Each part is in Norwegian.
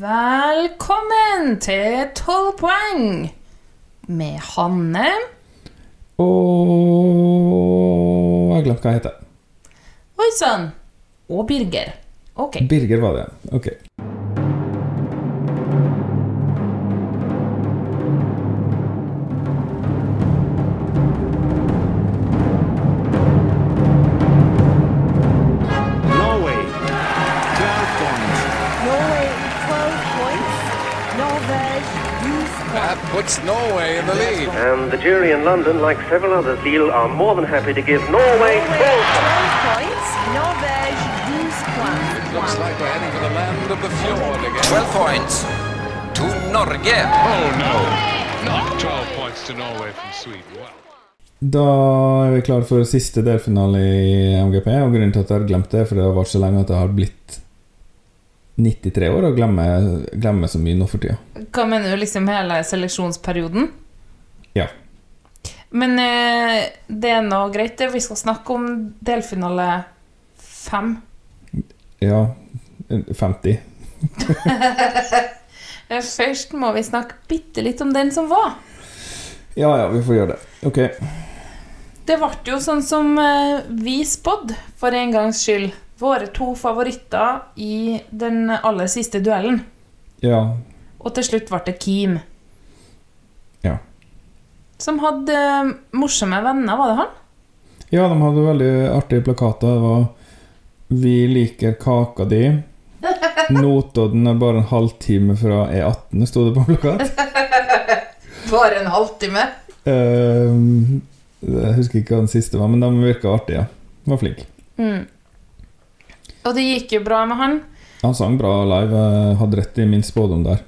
Velkommen til 12 poeng med Hanne. Og Jeg glemte hva jeg heter. Oi sann. Og Birger. Ok. Birger var det. Ok. In London, like several others, Lille, are more than happy to give Norway Norway 12 points. Norvège 12 points. Looks like we're heading for the land of the fjord again. 12 points to Norge. Oh no, not 12 points to Norway from Sweden. Wow. Da er vi klare for siste delfinale i MGP. Og grunnen til at jeg har glemt det, for det har vært så lenge at jeg har blitt 93 år og glemmer, glemmer så mye nå for tida. Hva mener du, liksom hele seleksjonsperioden? Ja. Men eh, det er nå greit, det. Vi skal snakke om delfinale fem. Ja, 50. Eh, Først må vi snakke bitte litt om den som var. Ja ja, vi får gjøre det. Ok. Det ble jo sånn som eh, vi spådde, for en gangs skyld. Våre to favoritter i den aller siste duellen. Ja. Og til slutt ble det Keem. Ja. Som hadde eh, morsomme venner, var det han? Ja, de hadde veldig artige plakater. Det var 'Vi liker kaka di'. Notodden er bare en halvtime fra E18, sto det på plakat. Bare en halvtime. Uh, jeg husker ikke hva den siste var, men de virka artige. De var flinke. Mm. Og det gikk jo bra med han. Han sang bra live. Hadde rett i min spådom der.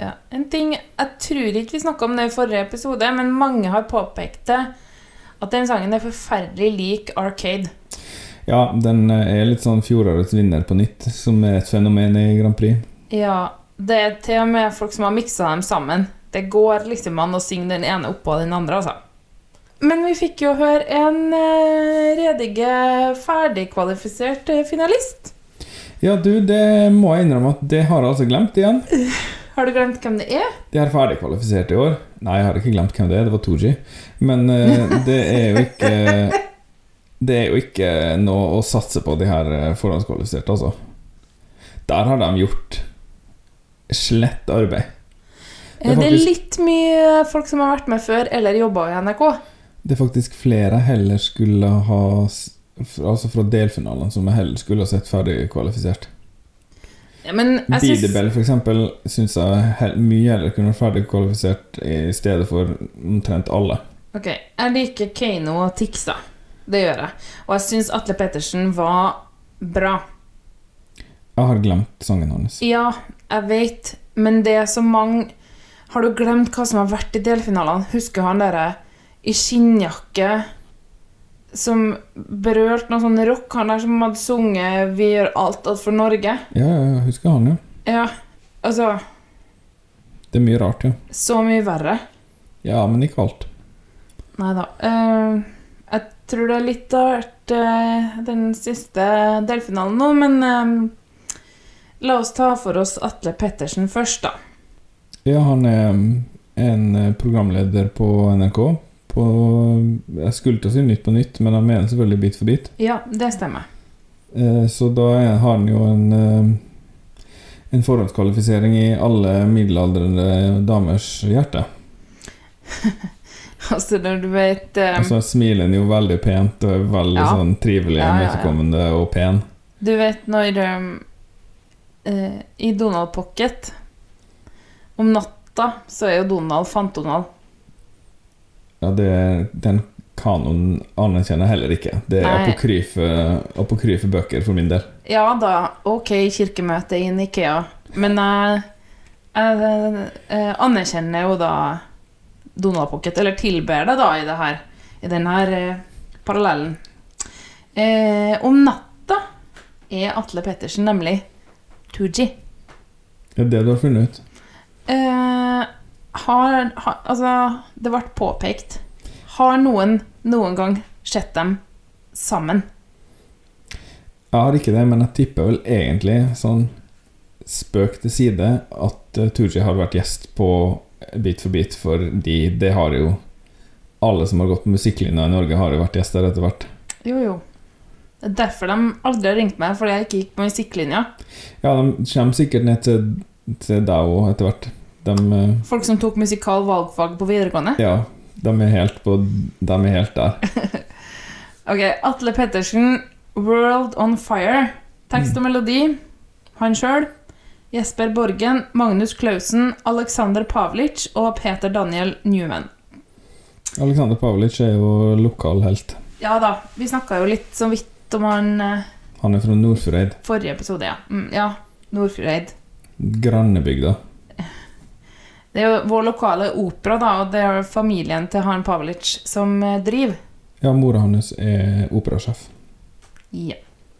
Ja, en ting, Jeg tror ikke vi snakka om det i forrige episode, men mange har påpekt det. At den sangen er forferdelig lik Arcade. Ja, den er litt sånn fjorårets vinner på nytt, som er et fenomen i Grand Prix. Ja, det er til og med folk som har miksa dem sammen. Det går liksom an å synge den ene oppå den andre, altså. Men vi fikk jo høre en eh, redige, ferdigkvalifisert eh, finalist. Ja, du, det må jeg innrømme at det har jeg altså glemt igjen. Har du glemt hvem det er? De er ferdigkvalifisert i år. Nei, jeg har ikke glemt hvem det er. Det var Tooji. Men uh, det er jo ikke Det er jo ikke noe å satse på, de her eh, forhåndskvalifiserte, altså. Der har de gjort slett arbeid. Det er, faktisk, det er, litt mye folk som har vært med før eller jobba i NRK. Det er faktisk flere heller skulle ha Altså fra delfinalene som jeg heller skulle ha sett ferdig kvalifisert. Ja, men jeg synes... Eksempel syns jeg mye heller kunne vært ferdig kvalifisert i stedet for omtrent alle. Ok, jeg liker Keiino og Tix, da. Det gjør jeg. Og jeg syns Atle Pettersen var bra. Jeg har glemt sangen hans. Ja, jeg vet, men det er så mange Har du glemt hva som har vært i delfinalene? Husker han derre i skinnjakke som berørte noe sånn rock, han der som hadde sunget 'Vi gjør alt alt for Norge'? Ja, jeg husker han, ja. Ja, altså Det er mye rart, ja. Så mye verre. Ja, men ikke alt. Nei da. Uh, jeg tror det er litt av hvert uh, den siste delfinalen nå, men uh, la oss ta for oss Atle Pettersen først, da. Ja, han er mm, en eh, programleder på NRK. På Jeg skulle til å si Nytt på nytt, men jeg mener selvfølgelig Bit for bit. Ja, det stemmer. Eh, Så da har han jo en eh, En forhåndskvalifisering i alle middelaldrende damers hjerte. Altså, når du vet um... Og så smiler han jo veldig pent og er veldig Ja. sånn trivelig, Ja, ja, ja. og pen. Du vet når um, uh, I Donald Pocket Om natta så er jo Donald Fant-Donald. Ja, det, den kanoen anerkjenner jeg heller ikke. Det er apokryfe, apokryfe bøker for min del. Ja da, ok, kirkemøte i Ikea, men jeg, jeg, jeg anerkjenner jo da Donald Pocket, eller tilber det da i det her, i denne her eh, parallellen. Eh, om natta er Atle Pettersen nemlig Tooji. Det er det du har funnet ut. Eh, har, har Altså, det ble påpekt. Har noen noen gang sett dem sammen? Jeg har ikke det, men jeg tipper vel egentlig sånn spøk til side at uh, Tooji har vært gjest på Bit for bit, fordi det har jo alle som har gått på musikklinja i Norge, har jo vært gjester etter hvert. Jo, jo. Det er derfor de aldri har ringt meg, fordi jeg ikke gikk på musikklinja. Ja, de kommer sikkert ned til, til deg òg etter hvert. De, eh, Folk som tok musikal valgfag på videregående. ja, de er helt på De er helt der. Ok, Atle Pettersen, 'World on Fire'. Tekst og melodi, han sjøl. Jesper Borgen, Magnus Klausen, Alexander Pavlic og Peter Daniel Newman. Aleksander Pavlic er jo lokal helt. Ja da, vi snakka jo litt så vidt om han eh, Han er fra Nordfjordeid. forrige episode, ja. Mm, ja, Nordfjordeid. Grannebygda. Det er jo vår lokale opera, da, og det er familien til han Pavlic som eh, driver. Ja, mora hans er operasjef. Ja.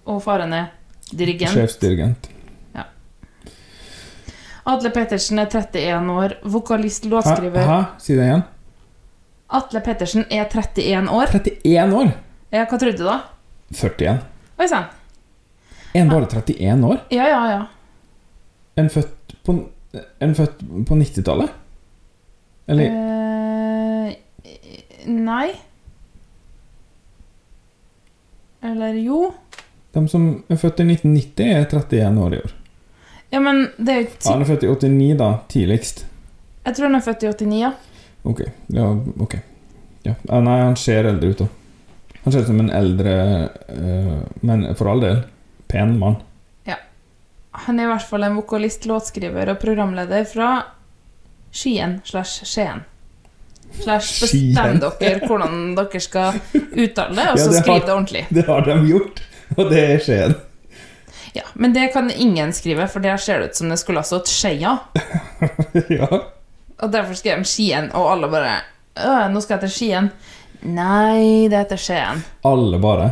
Og faren er dirigent. Sjefsdirigent. Ja. Atle Pettersen er 31 år, vokalist, låtskriver Hæ? Si det igjen. Atle Pettersen er 31 år. 31 år! Ja, hva trodde du da? 41. Oi sann. Er han bare 31 år? Ja, ja, ja. En født på, en født på 90-tallet? Eller Eh, nei. Eller jo. de som er født i 1990, er 31 år i år. Ja, men det er jo Ja, han er født i 89, da. Tidligst. Jeg tror han er født i 89, ja. Ok. Ja, ok. Ja. Nei, han ser eldre ut, da. Han ser ut som en eldre eh, Men for all del, pen mann. Han er i hvert fall en vokalist, låtskriver og programleder fra Skien slash Skien. Slash bestem dere hvordan dere skal uttale det, og Ja, så det skriv det ordentlig. Det har de gjort, og det er Skien. Ja, Men det kan ingen skrive, for der ser det ut som det skulle ha stått Skeia. ja. Og derfor skrev de Skien, og alle bare «Øh, Nå skal jeg til Skien. Nei, det heter Skien. Alle bare.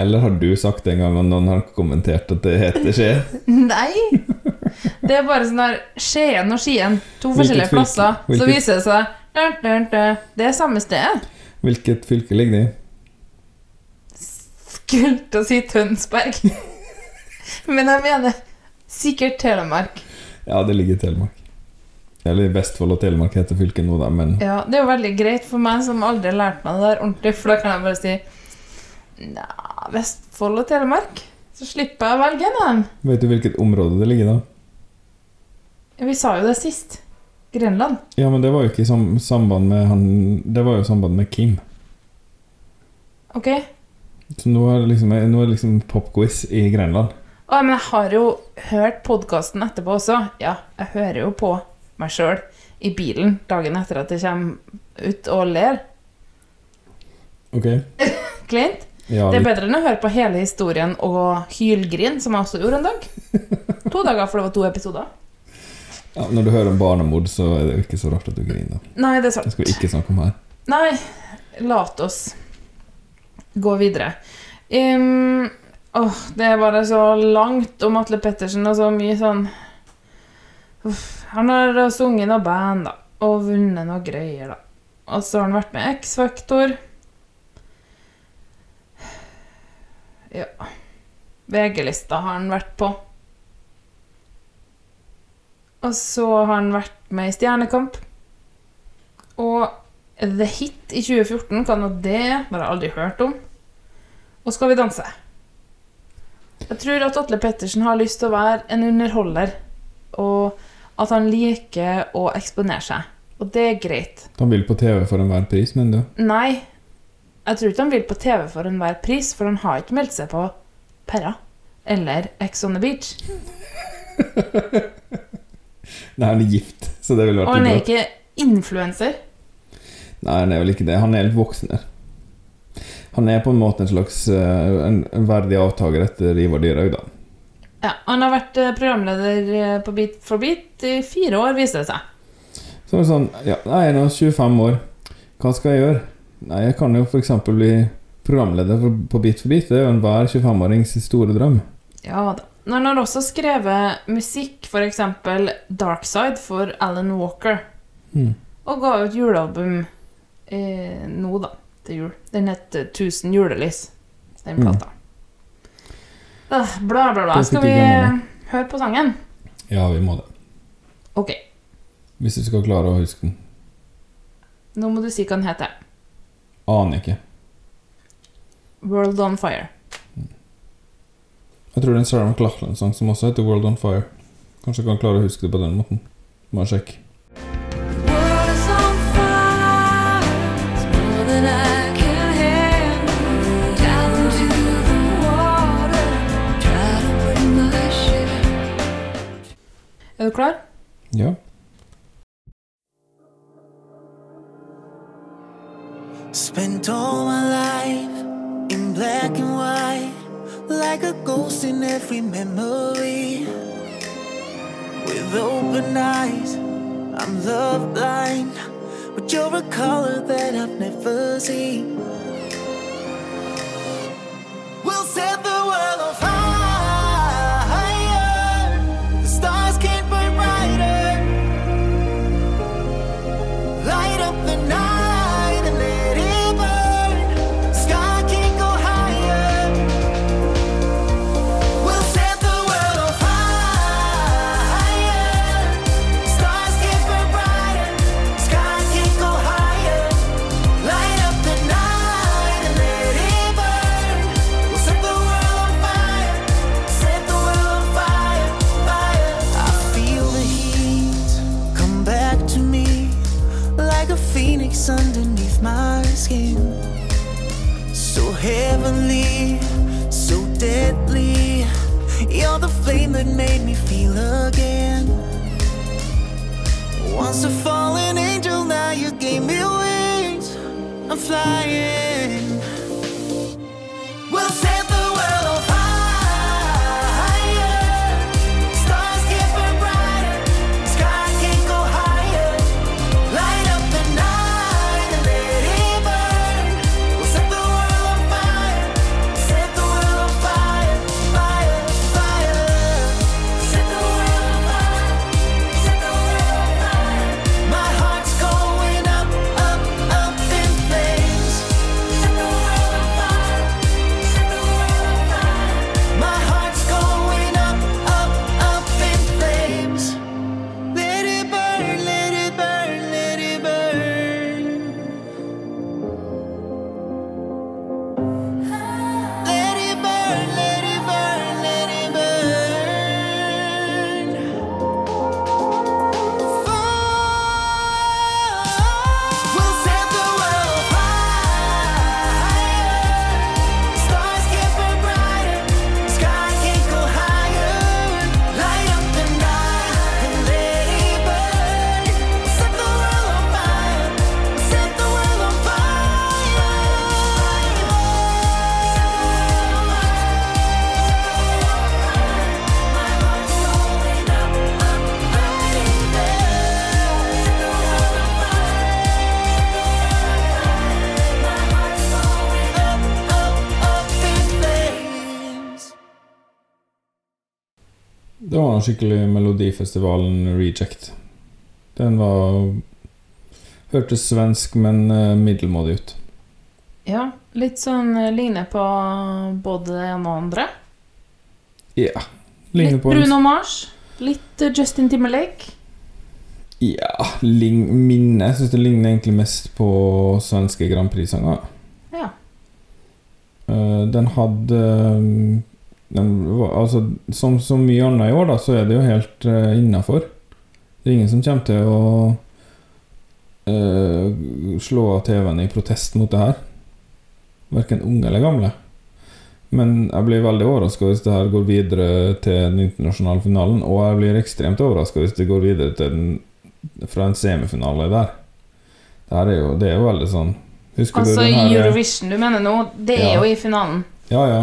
Eller har du sagt det en gang, og noen har kommentert at det heter Skien? Nei! Det er bare sånn der Skien og Skien, to forskjellige fylke? plasser. Så viser det seg dun, dun, dun, Det er samme sted. Hvilket fylke ligger det i? Skulle til å si Tønsberg. Men jeg mener sikkert Telemark. Ja, det ligger i Telemark. Eller Vestfold og Telemark heter fylket nå, da, men Ja, Det er jo veldig greit for meg som aldri har lært meg det der ordentlig, for da kan jeg bare si Nja, Vestfold og Telemark. Så slipper jeg å velge en av dem. vet du hvilket område det ligger i, da? Vi sa jo det sist. Grenland. Ja, men det var jo ikke i sam samband med han Det var jo i samband med Kim. Ok? Så nå er det liksom, nå er det liksom popquiz i Grenland. Å, men jeg har jo hørt podkasten etterpå også. Ja, jeg hører jo på meg sjøl i bilen dagen etter at jeg kommer ut og ler. Ok? Kleint. Ja, Det er bedre enn å høre på hele historien og hylgrin, som jeg også gjorde en dag. To dager, for det var to episoder. Ja, når du hører om barnemord, så er det jo ikke så rart at du griner. Nei, det er Det skal vi ikke snakke om her. Nei, lat oss gå videre. Um, åh, det er bare så langt om Atle Pettersen og så mye sånn Uff, Han har sunget noe band, da, og vunnet noe greier, da. Og så har han vært med X-Factor. Ja VG-lista har han vært på. Og så har han vært med i Stjernekamp. Og The Hit i 2014, hva nå det er, har jeg aldri hørt om. Og Skal vi danse. Jeg tror at Atle Pettersen har lyst til å være en underholder, og at han liker å eksponere seg. Og det er greit. Han vil på TV for enhver pris, mener du Nei, jeg tror ikke han vil på TV for enhver pris, for han har ikke meldt seg på Perra eller Ex on the Beach. Nei, han er gift, så det ville Og han er ikke influenser. Nei, han er vel ikke det. Han er helt voksen. Han er på en måte en slags eh, en, en verdig avtaker etter Ivar Dyrhaug, da. Ja, han har vært eh, programleder eh, på Beat for beat i fire år, viser det seg. Så er det sånn Ja, jeg er nå 25 år. Hva skal jeg gjøre? Nei, jeg kan jo f.eks. bli programleder for, på Bit for bit. Det er jo enhver 25-årings store drøm. Ja da. Han har også skrevet musikk, f.eks. Darkside for Alan Walker. Mm. Og ga ut julealbum eh, nå, da, til jul. Den het eh, 1000 julelys, den Mm. plata. Ah, bla, bla, bla. Skal vi høre på sangen? Ja, vi må det. Ok, Hvis du skal klare å huske den. nå må du si hva den heter. Aner ikke. World on Fire. Jeg tror det er en Sarah McLachlan-sang som også heter World on Fire. Kanskje jeg kan klare å huske det på den måten. Må jeg sjekke. Er du klar? Ja. Spent all my life in black and white, like a ghost in every memory. With open eyes, I'm love blind, but you're a color that I've never seen. Flame that made me feel again. Once a fallen angel, now you gave me wings. I'm flying. We'll set En skikkelig Melodifestivalen reject. Den var Hørtes svensk, men eh, middelmådig ut. Ja, litt sånn eh, ligner på både det ene og andre. Ja. Ligner Litt på Bruno Mars. Litt eh, Justin Timberlake. Ja, minne. Jeg syns det ligner egentlig mest på svenske Grand Prix-sanger. Ja. Den hadde var, Altså, som så mye annet i år, da, så er det jo helt uh, innafor. Det er ingen som kommer til å uh, slå av TV-en i protest mot det her. Verken unge eller gamle. Men jeg blir veldig overraska hvis det her går videre til den internasjonale finalen. Og jeg blir ekstremt overraska hvis det går videre til den, fra en semifinale der. Det er jo, det er jo veldig sånn Husker Altså du den her Eurovision du mener nå, det er Ja. jo i finalen. Ja, ja.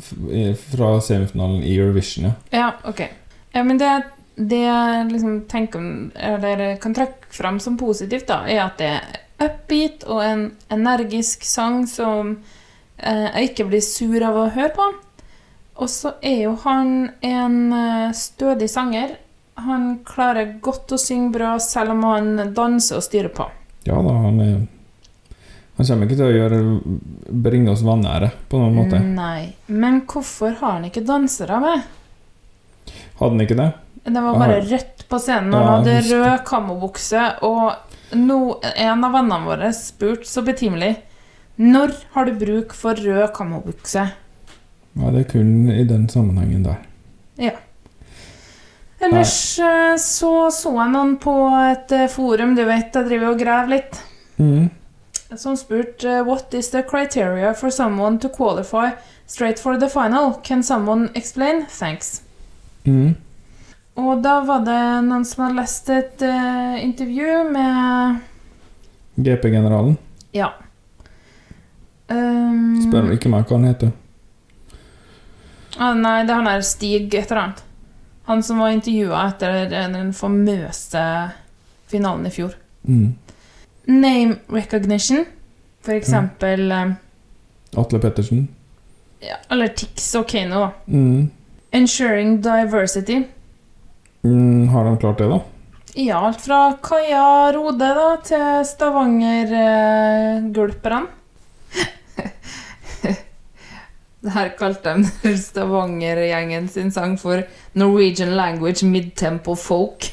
Fra semifinalen i Eurovision, ja. Ja, ok. Ja, men det, det jeg liksom tenker om- Eller kan trekke fram som positivt, da, er at det er upbeat og en energisk sang som eh, jeg ikke blir sur av å høre på. Og så er jo han en eh, stødig sanger. Han klarer godt å synge bra selv om han danser og styrer på. Ja da, han er Han kommer ikke til å gjøre bringe oss vanære på noen måte. Nei. Men hvorfor har han ikke dansere med? Hadde han ikke det? Det var bare Aha. rødt på scenen, og Ja, han hadde rød kamobukse, og no, en av vennene våre spurte så betimelig Når har du bruk for rød kamobukse? Ja, det er kun i den sammenhengen der. Ja. Ellers Nei. så så jeg noen på et eh, forum, du vet, jeg driver og graver litt, Mm. Som spurte eh, What is the criteria for someone to qualify straight for the final? Can someone explain? Thanks. Mm. Og da var det noen som hadde lest et uh, intervju med GP-generalen. Ja. Um, Spør ikke meg hva han heter. ah, nei, det er han der Stig et eller annet. Han som var intervjua etter den famøse finalen i fjor. Mm. Name recognition, for eksempel mm. Atle Pettersen. ja, Eller Tix og Kano, da. Mm. Ensuring diversity. Mm, har de klart det, da? Ja, alt fra Kaja Rode da, til Stavanger-gulperne. det her kalte de Stavanger-gjengen sin sang for Norwegian Language Midtempo Folk.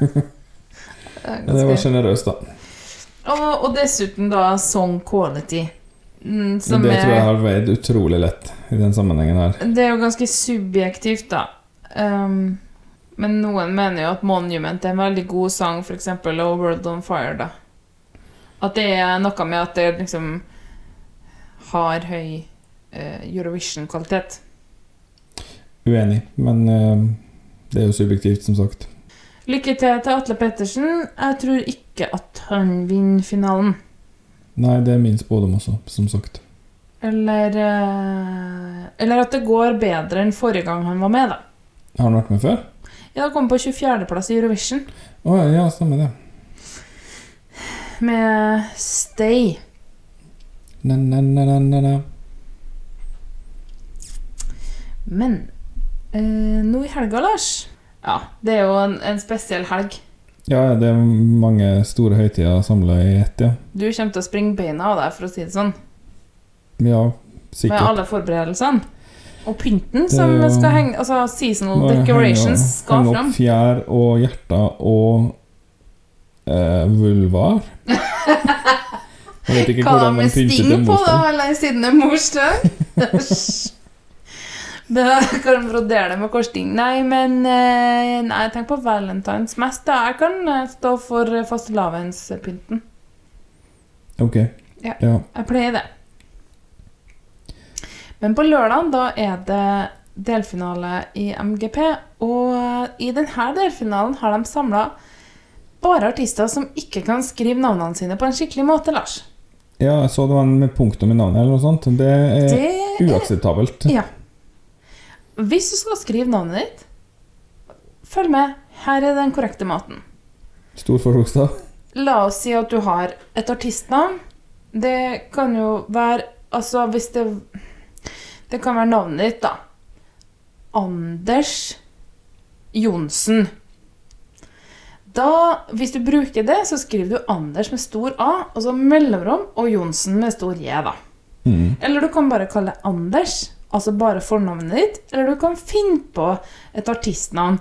Det Ja, det var sjenerøst, da. Og, og dessuten da song quality. Mm, som det tror jeg har veid utrolig lett i den sammenhengen her. det er jo ganske subjektivt, da. Um, men noen mener jo at Monument er en veldig god sang, f.eks. og World on Fire, da. At det er noe med at det liksom har høy uh, Eurovision-kvalitet. Uenig, men uh, det er jo subjektivt, som sagt. Lykke til til Atle Pettersen. Jeg tror ikke at han vinner finalen. Nei, det er min spådom også, som sagt. Eller eh, Eller at det går bedre enn forrige gang han var med, da. Har han vært med før? Ja, han kom på 24.-plass i Eurovision Å ja, stemmer det. med Stay. Na, na, na, na, na. Men eh, nå i helga, Lars Ja, det er jo en, en spesiell helg. Ja, det er mange store høytider samla i ett, ja. Du kommer til å springe beina av deg, for å si det sånn. Ja, sikkert. Med alle forberedelsene. Og pynten som jo- skal henge Altså seasonal Må henge- decorations skal henge fram. opp fjær og hjerter og eh, vulvar. Jeg vet ikke Hva da hvordan de pynter til sting på, da? Eller siden det er morsdag? Da kan du brodere det med korsting. Nei, men eh, Nei, tenk på valentines mest. da Jeg kan eh, stå for eh, fastelavnspynten. Ok. Ja. ja. Jeg pleier det. Men på lørdag da er det delfinale i MGP, og i denne delfinalen har de samla bare artister som ikke kan skrive navnene sine på en skikkelig måte, Lars. Ja, jeg så det var en med punktum i navnet eller noe sånt. Det er Det er uakseptabelt. Ja. Hvis du skal skrive navnet ditt, følg med. Her er den korrekte maten. Stor forbokstav. La oss si at du har et artistnavn. Det kan jo være Altså, hvis det Det kan være navnet ditt, da. Anders Johnsen. Da, hvis du bruker det, så skriver du Anders med stor A, og så mellomrom, og Johnsen med stor J, da. Mm. Eller du kan bare kalle det Anders, altså bare fornavnet ditt. Eller du kan finne på et artistnavn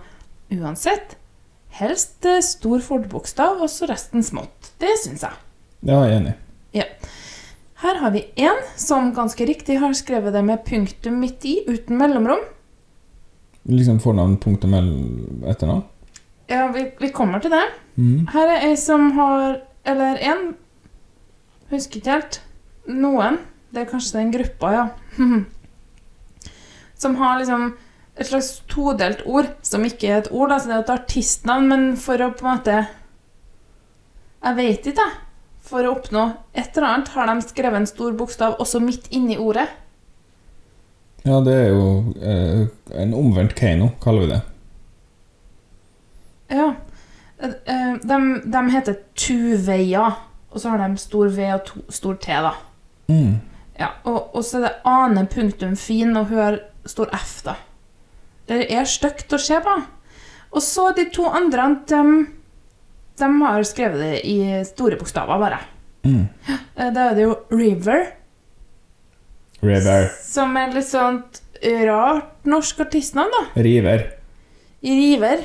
uansett. Helst eh, stor forbokstav, og så resten smått. Det syns jeg. Ja, jeg er enig. Ja. Her har vi én som ganske riktig har skrevet det med punktum midt i, uten mellomrom. Liksom fornavn, punktum eller etternavn. Ja, vi, vi kommer til det. Mm. Her er ei som har Eller en Husker ikke helt. Noen. Det er kanskje den gruppa, ja. som har liksom et slags todelt ord, som ikke er et ord. altså det er et artistnavn, men for å på en måte Jeg vet ikke, jeg. For å oppnå et eller annet har de skrevet en stor bokstav også midt inni ordet. Ja, det er jo eh, en omvendt Keiino, kaller vi det. Ja. Eh, De, de heter Tuveia, og så har de stor V og to, stor T, da. Mm. Ja, og, og så er det Ane punktum fin, å hun stor F, da. Det er stygt å se på. Og så de to andre, de, de har skrevet det i store bokstaver, bare. Mm. Da er det jo River, River. som er litt sånt rart norsk artistnavn, da. River. River.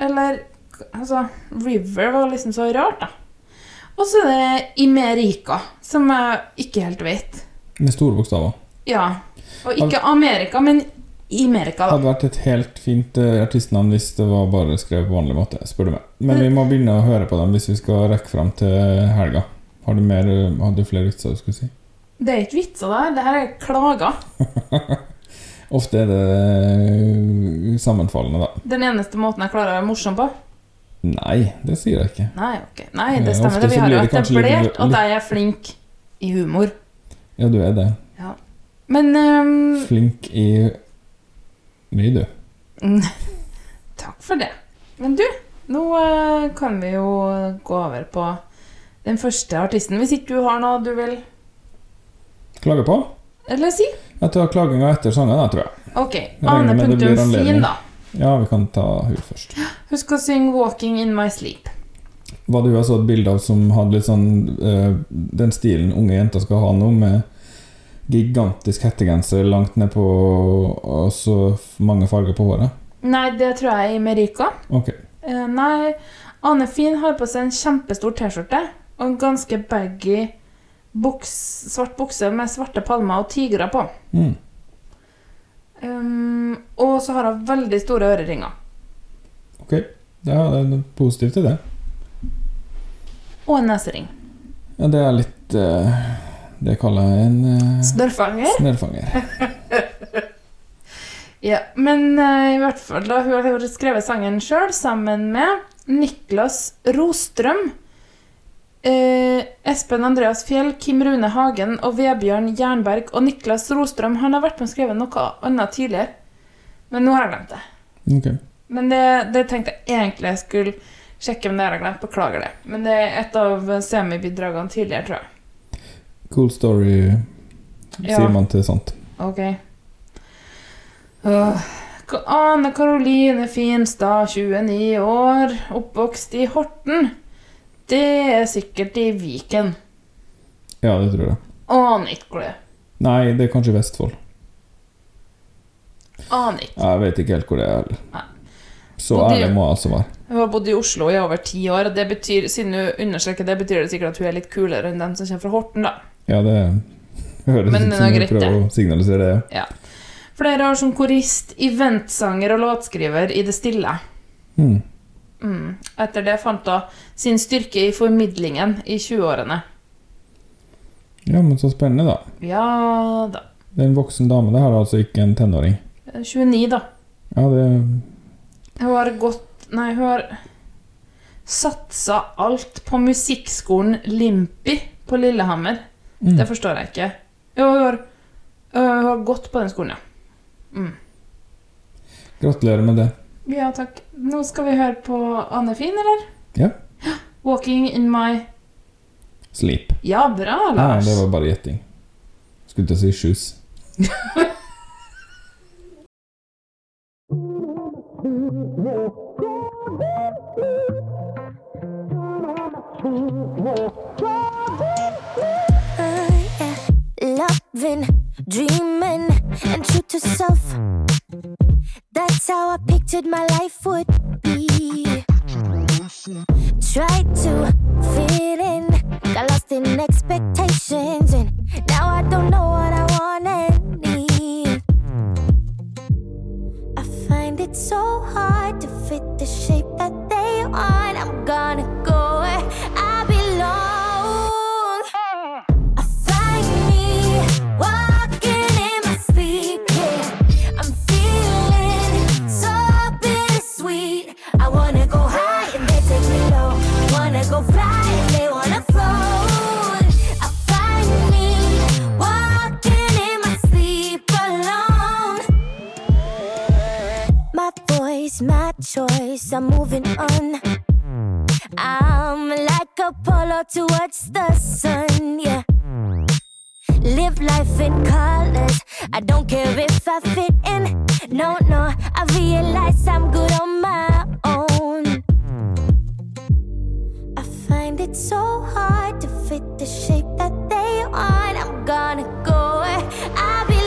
Eller Altså, River var liksom så rart, da. Og så er det Imerica, som jeg ikke helt vet. Med store bokstaver. Ja. Og ikke Amerika, men Imerika, Hadde vært et helt fint eh, artistnavn hvis det var bare skrevet på vanlig måte, spør du meg. Men vi må begynne å høre på dem hvis vi skal rekke fram til helga. Har du, mer, eh, har du flere vitser du skulle si? Det er ikke vitser der, det her er klager. Ofte er det eh, sammenfallende, da. Den eneste måten jeg klarer å være morsom på. Nei, det sier jeg ikke. Nei, okay. Nei, det stemmer. ofte det. Vi har jo litt- etablert at jeg er flink i humor. Ja, du er det. Men um, Flink i mye, du. Mm. Takk for det. Men du, nå eh, kan vi jo gå over på den første artisten. Hvis ikke du har noe du vil Klage på? Eller si? Jeg tar klaginga etter sangen, da, tror jeg. Ok. Ane Punktum anledning. da. Ja, vi kan ta hun først. Husk å synge 'Walking in my sleep'. Var det hun jeg så et bilde av som hadde litt sånn uh, den stilen unge jenter skal ha nå, med gigantisk hettegenser langt ned på og så mange farger på håret? Nei, det tror jeg er i Merika. Ok. Eh, nei, Ane Fin har på seg en kjempestor T-skjorte og en ganske baggy buks, svart bukse med svarte palmer og tigre på. Mm. Um, og så har hun veldig store øreringer. Ok. Ja, det er noe positivt i det. Og en nesering. Ja, det er litt eh, Det kaller jeg en uh, Snørrfanger. snørrfanger. Ja, men uh, i hvert fall da hun har skrevet sangen sjøl sammen med Niklas Rostrøm. Uh, Espen Andreas Fjell, Kim Rune Hagen og Vebjørn Jernberg. Og Niklas Rostrøm han har vært med og skrevet noe annet tidligere. Men nå har jeg glemt det. Ok. Men det, det tenkte jeg egentlig jeg skulle sjekke om det har jeg glemt. Beklager det. Men det er et av semibidragene tidligere, tror jeg. Cool story, Ja. sier man til sant. Ok. Uh, Ane Karoline Finstad, 29 år, oppvokst i Horten. Det er sikkert i Viken. Ja, det tror jeg. Aner ikke hvor det er. Nei, det er kanskje Vestfold. Aner ikke. Jeg vet ikke helt hvor det er. heller. Så bodde, ærlig må jeg altså være. Hun har bodd i Oslo i over ti år, og det betyr, siden hun understreker det, betyr det sikkert at hun er litt kulere enn den som kommer fra Horten, da. Ja, det høres ut som du prøver å signalisere det. Ja. Flere år som korist, eventsanger og låtskriver i det stille. Mm. Mm. Etter det fant hun sin styrke i formidlingen i 20-årene. Ja, men så spennende, da. Ja da. Det er en voksen dame. Det her er altså ikke en tenåring. 29, da. Ja, det Hun har gått Nei, hun har satsa alt på musikkskolen Limpi på Lillehammer. Mm. Det forstår jeg ikke. Jo, hun har, hun har gått på den skolen, ja. Mm. Gratulerer med det. Ja, takk. Nå skal vi høre på Anne Fin, eller? Ja. 'Walking in my Sleep. Ja, bra, Nei, Lars. det var bare gjetting. Skulle til å si shoes. Loving, dreaming, and true to self. That's how I pictured my life would be. Tried to fit in, got lost in expectations, and now I don't know what I want and need. I find it so hard to fit the shape that they want. I'm gonna go where I I'm moving on. I'm like Apollo towards the sun, yeah. Live life in colors. I don't care if I fit in. No, no, I realize I'm good on my own. I find it so hard to fit the shape that they want. I'm gonna go where I belong.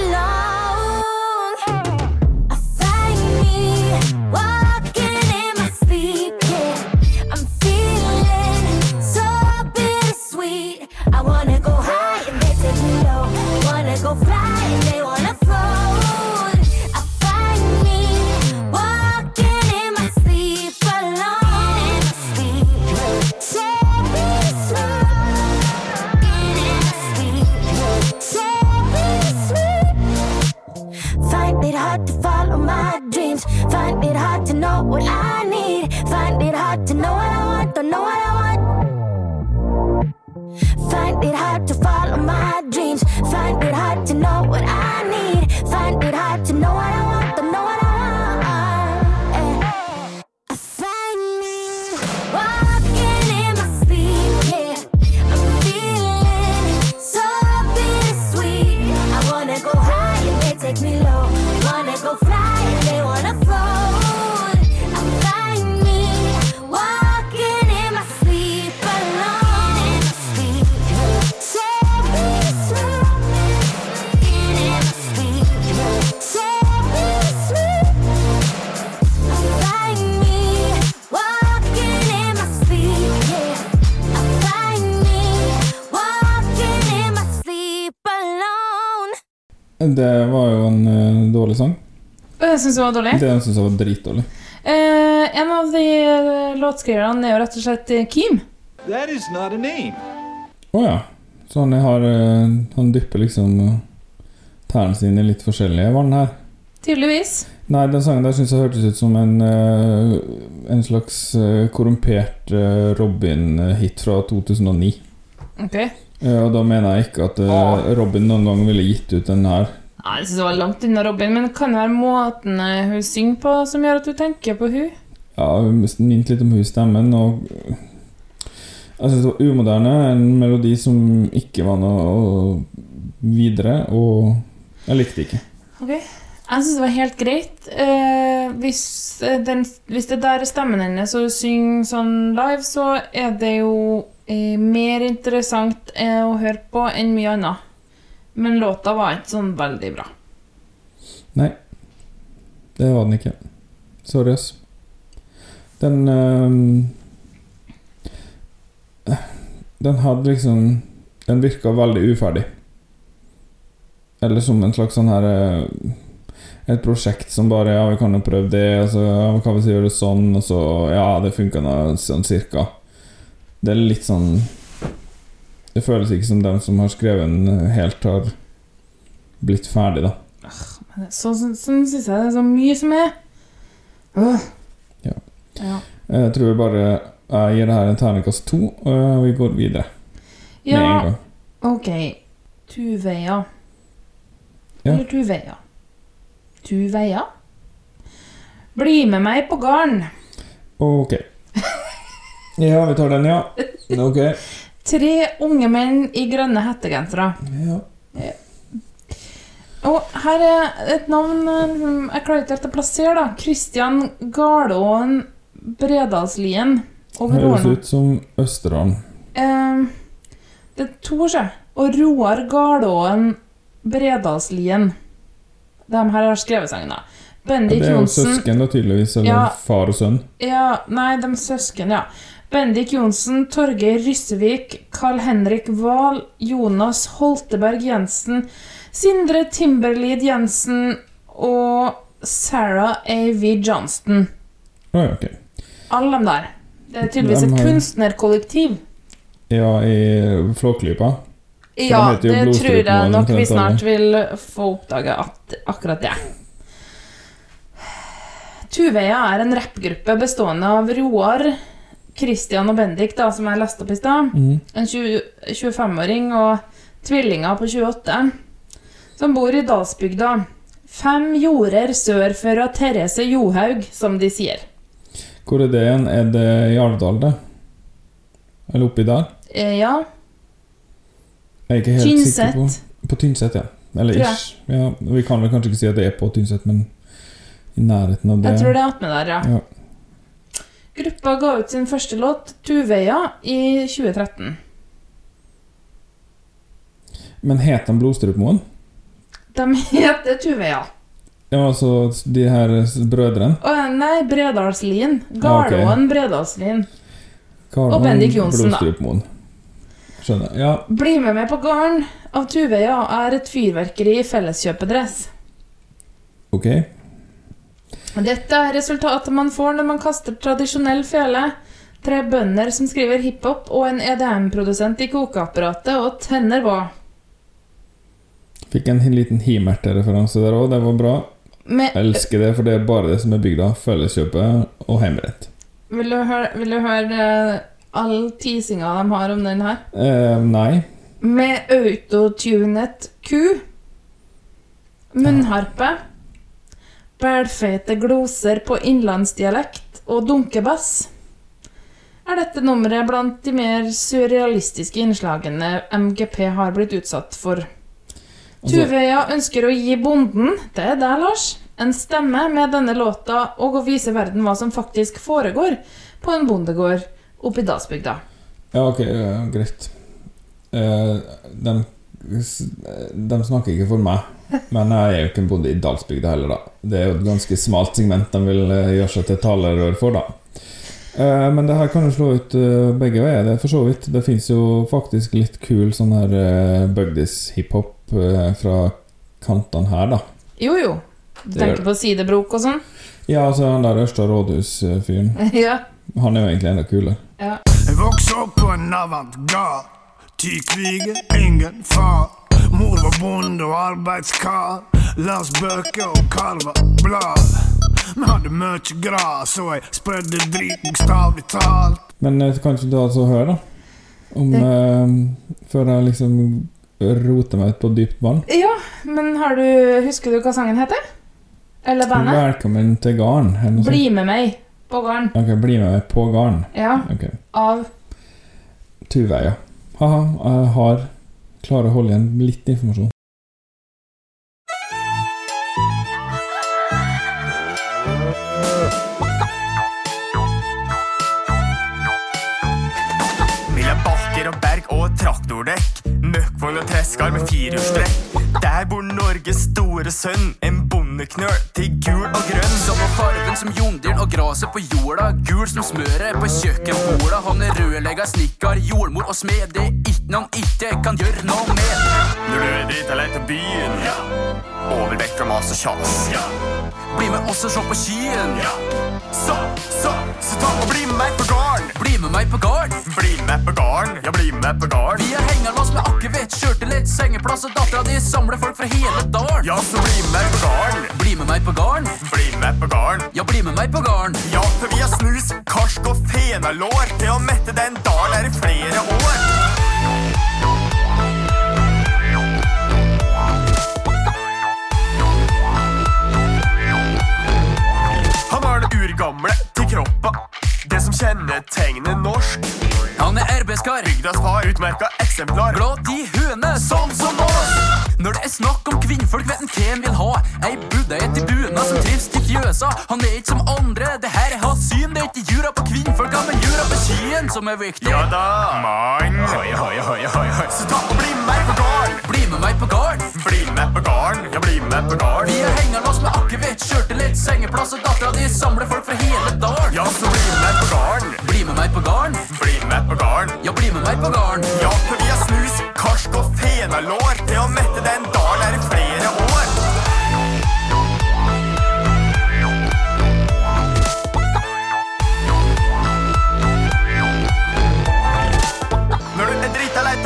Syns det var dårlig. Det syns jeg var dritdårlig. Eh, en av de eh, låtskriverne er jo rett og slett Keem. Kim. That is not a name. Å ja. Så han har eh, Han dypper liksom eh, tærne sine i litt forskjellige vann her. Tydeligvis. Nei, den sangen der syns jeg hørtes ut som en eh, En slags eh, korrumpert eh, Robin-hit fra 2009. Ok. Eh, og da mener jeg ikke at eh, Robin noen gang ville gitt ut den her. Jeg synes det var langt unna Robin, men kan det være måten eh, hun synger på som gjør at du tenker på hun. Ja, hun minte litt om hun stemmen, og jeg syns det var umoderne. En melodi som ikke var noe videre, og jeg likte det ikke. Ok. Jeg syns det var helt greit. Eh, hvis, eh, den, hvis det der er stemmen hennes og hun synger sånn live, så er det jo eh, mer interessant eh, å høre på enn mye annet. Men låta var ikke sånn veldig bra. Nei, det var den ikke. Sorry, ass. Den øh, Den hadde liksom Den virka veldig uferdig. Eller som en slags sånn her eh, Et prosjekt som bare Ja, vi kan jo prøve det, og så ja, kan vi gjøre det sånn, og så Ja, det funka sånn cirka. Det er litt sånn Det føles ikke som den som har skrevet den, helt har blitt ferdig, da. Men det- Sånn så, sånn syns jeg det er så mye som er. Åh. Ja. Ja. Jeg tror bare jeg gir det her en terningkast to, og vi går videre med en ja gang. ok. Tuveia. Ja. Eller Tuveia. Tuveia? Bli med meg på garn. Ok. Ja, vi tar den, ja. Ok. Tre unge menn i grønne hettegensere. Ja. Og her er et navn eh, jeg klarer ikke helt å plassere, da. Christian Garlåen Bredalslien. Høres ut som Østerdalen. Eh, det er to, sjø. Og Roar Garlåen Bredalslien. De her har skrevet sangen, da. Ja, det er jo søsken, da, tydeligvis. Eller Ja. far og sønn. Ja, nei, de søsken, ja. Bendik Johnsen, Torgeir Ryssevik, Carl-Henrik Wahl, Jonas Holteberg Jensen, Sindre Timberlid Jensen og Sarah A.V. Johnston. Ja, ok. Alle dem der. Det er tydeligvis De et har- kunstnerkollektiv. Ja, i Flåklypa. Ja, de det tror jeg nok vi snart vil få oppdage at akkurat det. Tuveia er en rappgruppe bestående av Roar, Christian og Bendik, da, som jeg leste opp i stad. mm. En 25-åring og tvillinger på 28, som bor i Dalsbygda. Fem jorder sør for Therese Johaug, som de sier. Hvor er det igjen? Er det i Alvdal, det? Eller oppi der? Eh, ja, Jeg er ikke helt sikker på På Tynset, ja. Eller ish. Ja, vi kan vel kanskje ikke si at det er på Tynset, men i nærheten av det. Jeg tror det er attmed der, ja. Ja. Gruppa ga ut sin første låt, 'Tuveia', i 2013. Men het de Blodstrupmoen? De heter Tuveia. Ja, altså de her brødrene? Oh, nei, Bredalslien. Ah, okay. Garlåen Bredalslien. Karl Og Bendik Johnsen, da. Skjønner. Ja, Bli med meg på garn av Tuveia er et fyrverkeri i felleskjøpedress. ok. Dette er resultatet man får når man kaster tradisjonell fele, tre bønder som skriver hiphop og en EDM-produsent i kokeapparatet og tenner på. Fikk en liten HIMERT-referanse der òg, det var bra. Med, Elsker det, for det er bare det som er bygda. Felleskjøpet og heimerett. vil, du høre, vil du høre eh, all teasinga de har om den her? Eh, nei. med autotunet ku, munnharpe, bælfeite gloser på innlandsdialekt og dunkebass. Er dette nummeret blant de mer surrealistiske innslagene MGP har blitt utsatt for? Altså- Tuveia ønsker å gi bonden, det er deg, Lars, en stemme med denne låta og å vise verden hva som faktisk foregår på en bondegård oppe i Dalsbygda. Ja, ok, greit. Eh, de, de snakker ikke for meg. Men jeg er jo ikke en bonde i Dalsbygda heller, da. Det er jo et ganske smalt segment de vil eh, gjøre seg til talerør for, da. Eh, men det her kan jo slå ut eh, begge veier, det er for så vidt. Det fins jo faktisk litt kul sånn her Bugdis-hiphop eh, fra kantene her, da. Jo, jo. Du tenker på sidebrok og sånn? Ja, altså han der Ørsta rådhus-fyren. ja. Han er jo egentlig enda kulere. ja. Jeg vokste opp på en avantgarde. Tykvige, ingen far. Var bonde og arbeidskar. Las bøker og karva blad. Vi hadde mye gras, og jeg spredde drit bokstavelig talt. Men kanskje kan ikke du altså hører, da? Om eh, Før jeg liksom roter meg ut på dypt vann. ja, men har du Husker du hva sangen heter? Eller bandet? Velkommen til garn. Bli med meg på garn. Ok, bli med meg på garn. Ja, Okay. av Tuveia. Haha, jeg har Klarer å holde igjen litt informasjon. Traktordekk. Møkkvogn og treskar med firehjulstrekk. Der bor Norges store sønn, en bondeknøl til gul og grønn. Samme farven som jungdyren og graset på jorda. Gul som smøret på kjøkkenborda. Han er rørlegger, snekker, jordmor og smed. Det er ikke noe han ikke kan gjøre noe med. Når du er drita lei av byen, Ja Overvekt fra mas og kjas. Bli med oss og se på skyen. Så, så, så ta og bli med meg på garn. Bli med meg på garn. Bli med på garn, ja, bli med på garn. Vi er hengerlås med akevitt, skjørtelett, sengeplass og dattera di samler folk fra hele dalen. Ja, så bli med meg på garn. Bli med meg på garn. Bli med på garn. Ja, bli med meg på garn. Ja, for vi har snus, karsk og fenalår til å mette den dalen her i flere år. Det urgamle til kroppa, det som kjennetegner norsk. Han er arbeidskar. Bygdas far, utmerka eksemplar. Glad i høne, sånn som oss. Når det er snakk om kvinnfolk, vet en hva en vil ha. Ei buddeit i buna som trives til fjøsa. Han er ikke som andre, det her er hans syn. Det er ikke jura på kvinnfolka, men jura på kien som er viktig. Ja da, mann. Hoi, hoi, hoi, hoi, hoi. Så ta og bli med meg på garn. Bli med meg på garn. Bli med på gården. ja, bli med på garn. Vi er hengerlås med akevitt, skjørtelett, sengeplass og dattera di samler folk fra hele dalen. Ja, så bli med på garn. Bli med meg på garn. Bli med på gården. Ja, bli med meg på garn. Ja, vi snus, og fenalår til å mette den dalen her i flere år.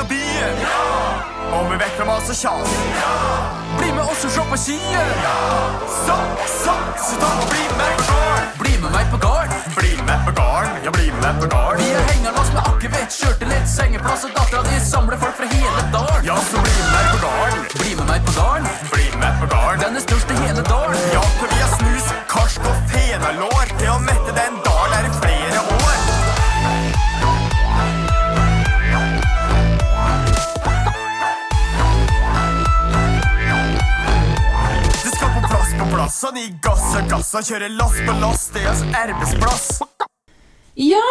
Byen, over vekk fra mas og kjas. Bli med oss og se på skien. Så, så, så ta og bli med sjøl. Med meg på garn. Bli med på garn, ja, bli med på garn. Vi er hengerlås med akevitt, skjørtelett, sengeplass og dattera di samler folk fra hele dalen. Ja, så bli med på garn. Bli med meg på garn. Bli med på garn. Den er størst i hele dalen. Ja, for vi har snus, karsk og fenalår til å mette den dalen på plassene i gassa gassa, kjører lass på lass, det er hans arbeidsplass. Ja,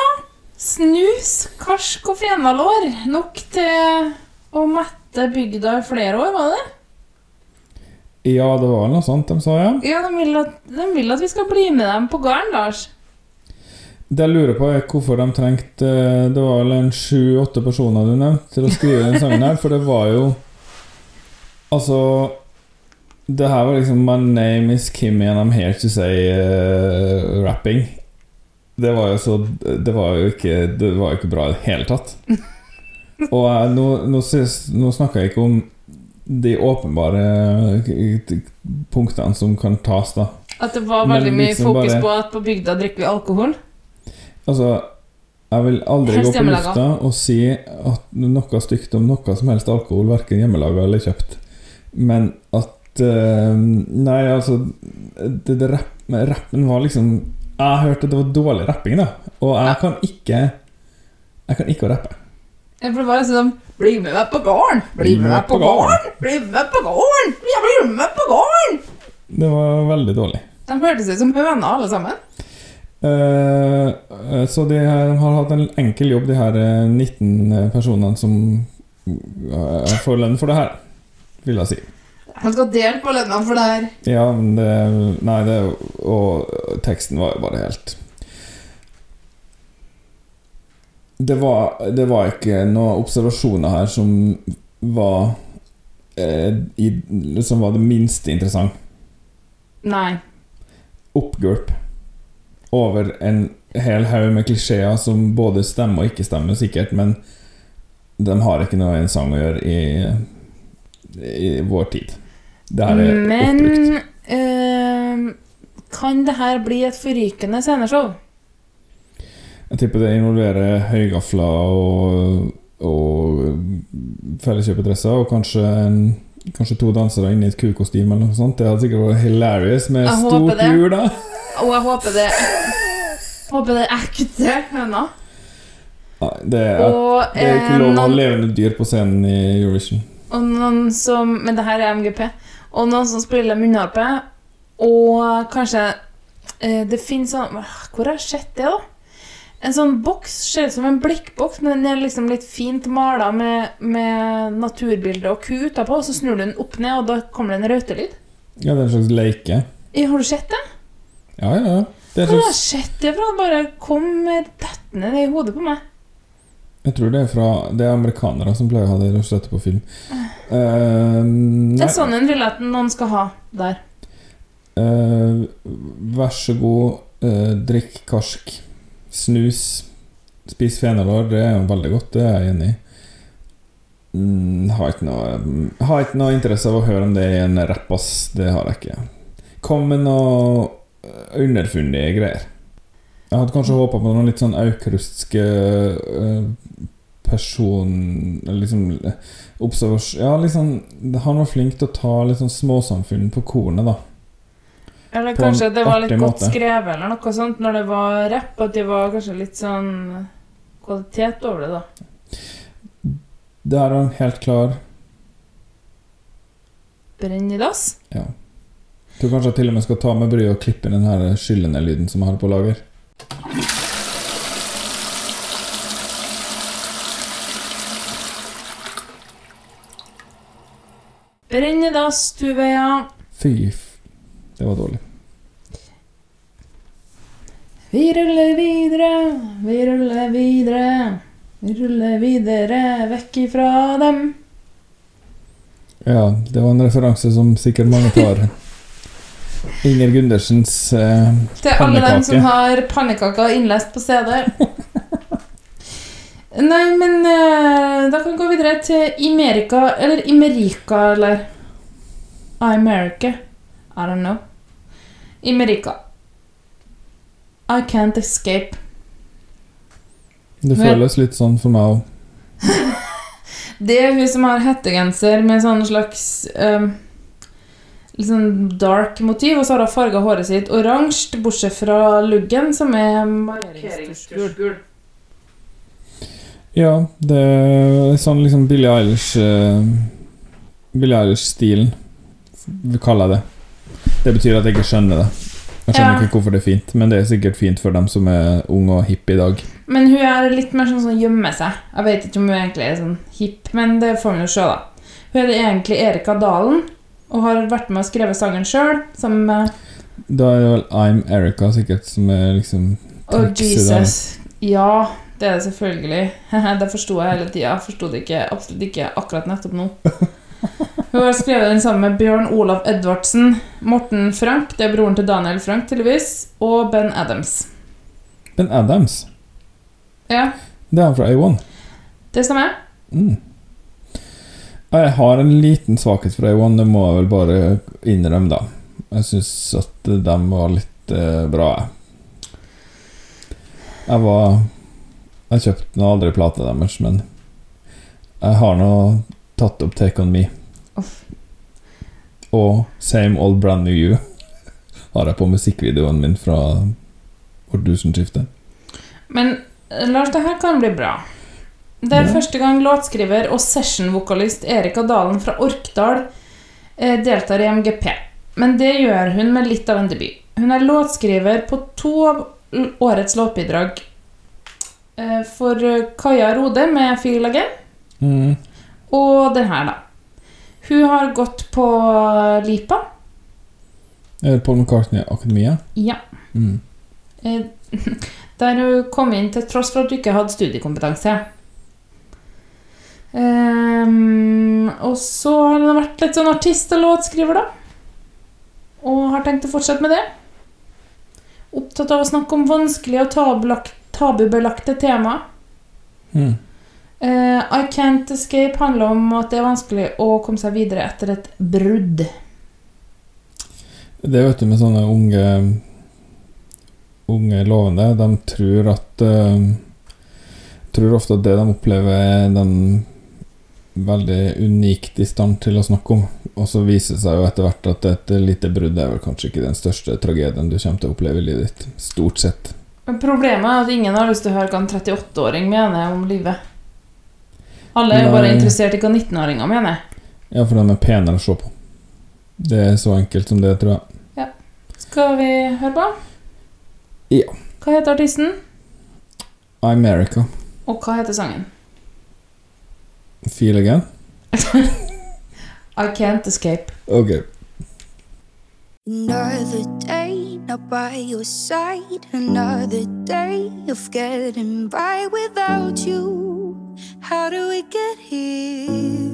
snus, karsk og fenalår. Nok til å mette bygda i flere år, var det? Ja, det var vel noe sånt de sa, ja. Ja, de vil at, de vil at vi skal bli med dem på gården, Lars. Det jeg lurer på, er hvorfor de trengte eh, Det var vel en sju-åtte personer du nevnte til å skrive den sangen her, for det var jo Altså Det her var liksom My name is Kimmy and I'm here to say uh, rapping. Det var jo så Det var jo ikke Det var jo ikke bra i det hele tatt. Og uh, nå, nå, nå snakker jeg ikke om de åpenbare eh, punktene som kan tas, da. At det var veldig mye liksom fokus bare- på at på bygda drikker vi alkohol. Altså Jeg vil aldri Helst gå på lufta og si at noe stygt om noe som helst alkohol, verken hjemmelaga eller kjøpt. Men at Nei, altså det, det rapp, Rappen var liksom Jeg hørte det var dårlig rapping, da. Og jeg kan ikke Jeg kan ikke å rappe. Ja, for det var liksom Bli med meg på gården! Bli med meg på gården! Bli med meg på gården! Ja, bli med meg på gården! Det var veldig dårlig. De hørtes ut som høner, alle sammen. Eh, eh, så de har hatt en enkel jobb, de her eh, 19 personene som eh, får lønn for det her, vil jeg si. De skal dele på lønna for det her. Ja, men det Nei, det Og teksten var jo bare helt det var, det var ikke noen observasjoner her som var eh, i, Som var det minste interessant. Nei. Oppgulp over en hel haug med klisjeer som både stemmer og ikke stemmer, sikkert, men de har ikke noe i en sang å gjøre i, i vår tid. Det her er Men eh, kan det her bli et forrykende sceneshow? Jeg tipper det involverer høygafler og, og felleskjøpedresser, og kanskje, en, kanskje to dansere inni et kukostyme eller noe sånt. Det hadde sikkert vært hilarious med Jeg håper stort hjul, da. Og jeg håper det Håper det er ekte høner. Det, er, Og, det er ikke eh, lov å ha levende dyr på scenen i Eurovision. Og noen som Men det her er MGP. Og noen som spiller munnharpe. Og kanskje eh, Det finnes sånn Hvor har jeg sett det, da? En sånn boks ser ut som en blikkboks, men den er liksom litt fint mala med, med naturbilde og ku utapå, og så snur du den opp ned, og da kommer det en rautelyd. Ja, det er en slags leike. Ja, Har du sett det? Ja, ja, ja. Det er Hvor har jeg sett det fra? Det bare kommer dettende det i hodet på meg. Jeg tror det er fra Det er amerikanere som pleier å ha det og slett på film. Uh, det er sånn en vil at noen skal ha der. Uh, vær så god, uh, drikk karsk. Snus. Spis fenalår. Det er jo veldig godt, det er jeg enig i. Mm, har, ikke noe, har ikke noe interesse av å høre om det i en rapp, ass. Det har jeg ikke. Kom med noe underfundige greier. Jeg hadde kanskje håpa på noen litt sånn aukrustske eh, person... Liksom observasjon Ja, liksom Han var flink til å ta sånn småsamfunn på kornet, da. Eller På kanskje det var litt godt måte. skrevet, eller noe sånt, når det var rapp, at det var kanskje litt sånn kvalitet over det, da. Det er han helt klar. Brenn i dass. Ja. Tror kanskje jeg til og med skal ta med bryet og klippe den her skyllende lyden som jeg har på lager. Brenn i dass, Tuveia. Fy. Det var dårlig. Vi ruller videre, vi ruller videre. Vi ruller videre, vekk ifra dem. Ja, det var en referanse som sikkert mange tar. Inger Gundersens eh, Til alle dem som har pannekaker innlest på CD. Nei, men eh, da kan vi gå videre til Imerika, eller Imerika, eller America. I don't know. Imerika. I can't escape. Det føles litt sånn for meg òg. Det er hun som har hettegenser med sånn slags um, Litt sånn dark motiv, og så har hun farga håret sitt oransje, bortsett fra luggen, som er markeringsgul. Ja, det er sånn liksom Billie Eilish uh, Billie Eilish-stilen, vi kaller jeg det. Det betyr at jeg ikke skjønner det. Jeg skjønner Ja. ikke hvorfor det er fint, men det er sikkert fint for dem som er unge og hippe i dag. Men hun er litt mer sånn som gjemmer seg. Jeg vet ikke om hun egentlig er sånn hipp, men det får vi jo se, da. Hun heter egentlig Erika Dalen, og har vært med og skrevet sangen sjøl, sammen med Da er det vel I'm Erica sikkert som er liksom Og. Jesus. Ja, det er det selvfølgelig. det forsto jeg hele tida. Forsto det ikke, absolutt ikke akkurat nettopp nå. Hun har skrevet den sammen med Bjørn Olav Edvardsen, Morten Frank, det er broren til Daniel Frank, tydeligvis, og Ben Adams. Ben Adams. Ja, Det er han fra A1. det stemmer. Mm. Jeg har en liten svakhet for A1, det må jeg vel bare innrømme, da. Jeg syns at de var litt eh, bra, jeg. Jeg var Jeg kjøpte nå aldri plata deres, men jeg har nå tatt opp Take On Me. Uff. Og Same Old Brand New You har jeg på musikkvideoen min fra årtusenskiftet. Men eh, Lars, det her kan bli bra. Det er første gang låtskriver og sessionvokalist Erika Dalen fra Orkdal eh, deltar i MGP. Men det gjør hun med litt av en debut. Hun er låtskriver på to av årets låtbidrag. Eh, for eh, Kaja Rode med Feel Again, Mm. og den her, da. Hun har gått på Lipa. Paul McCartney-akademiet? Ja. Mm. Eh, Der hun kom inn til tross for at hun ikke hadde studiekompetanse. Ehm, og så har hun vært litt sånn artist og låtskriver, da. Og har tenkt å fortsette med det. Opptatt av å snakke om vanskelige og tabubelagte temaer. Mm. Uh, I Can't Escape handler om at det er vanskelig å komme seg videre etter et brudd. Det vet du med sånne unge Unge lovende De tror at uh, Tror ofte at det de opplever er de veldig unikt i stand til å snakke om Og så viser det seg jo etter hvert at et lite brudd er vel kanskje ikke den største tragedien du kommer til å oppleve i livet ditt Stort sett Men Problemet er at ingen har lyst til å høre hva en 38-åring mener om livet. Alle er jo bare interessert i hva 19-åringer mener. Ja, for de er penere å se på Det er så enkelt som det, tror jeg Skal vi høre på? Ja. Hva heter artisten? America Og hva heter sangen? Feel again? I Can't Escape. Ok Another day not by your side, another day of getting by without you. How do we get here?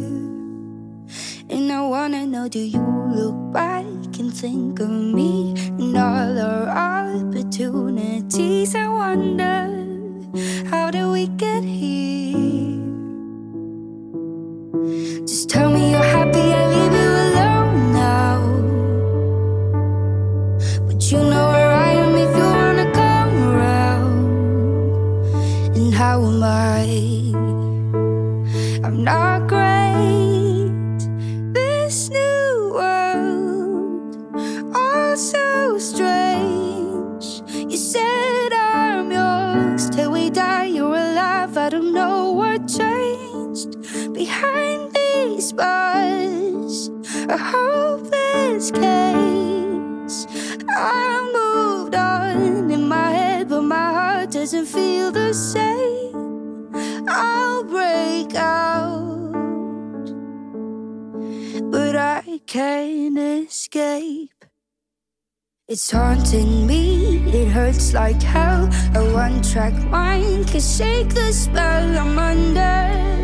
And I wanna know do you look back and think of me and all our opportunities? I wonder how do we get here? Just tell me you're happy, I leave you alone now. But you know where I am if you wanna come around. And how am I? I'm not great. This new world, all so strange. You said I'm yours till we die. You're alive. I don't know what changed behind bars. A hopeless case. I moved on in my head, but my heart doesn't feel the same. I'll break out, but I can't escape. It's haunting me, it hurts like hell. A one track mind can shake the spell I'm under.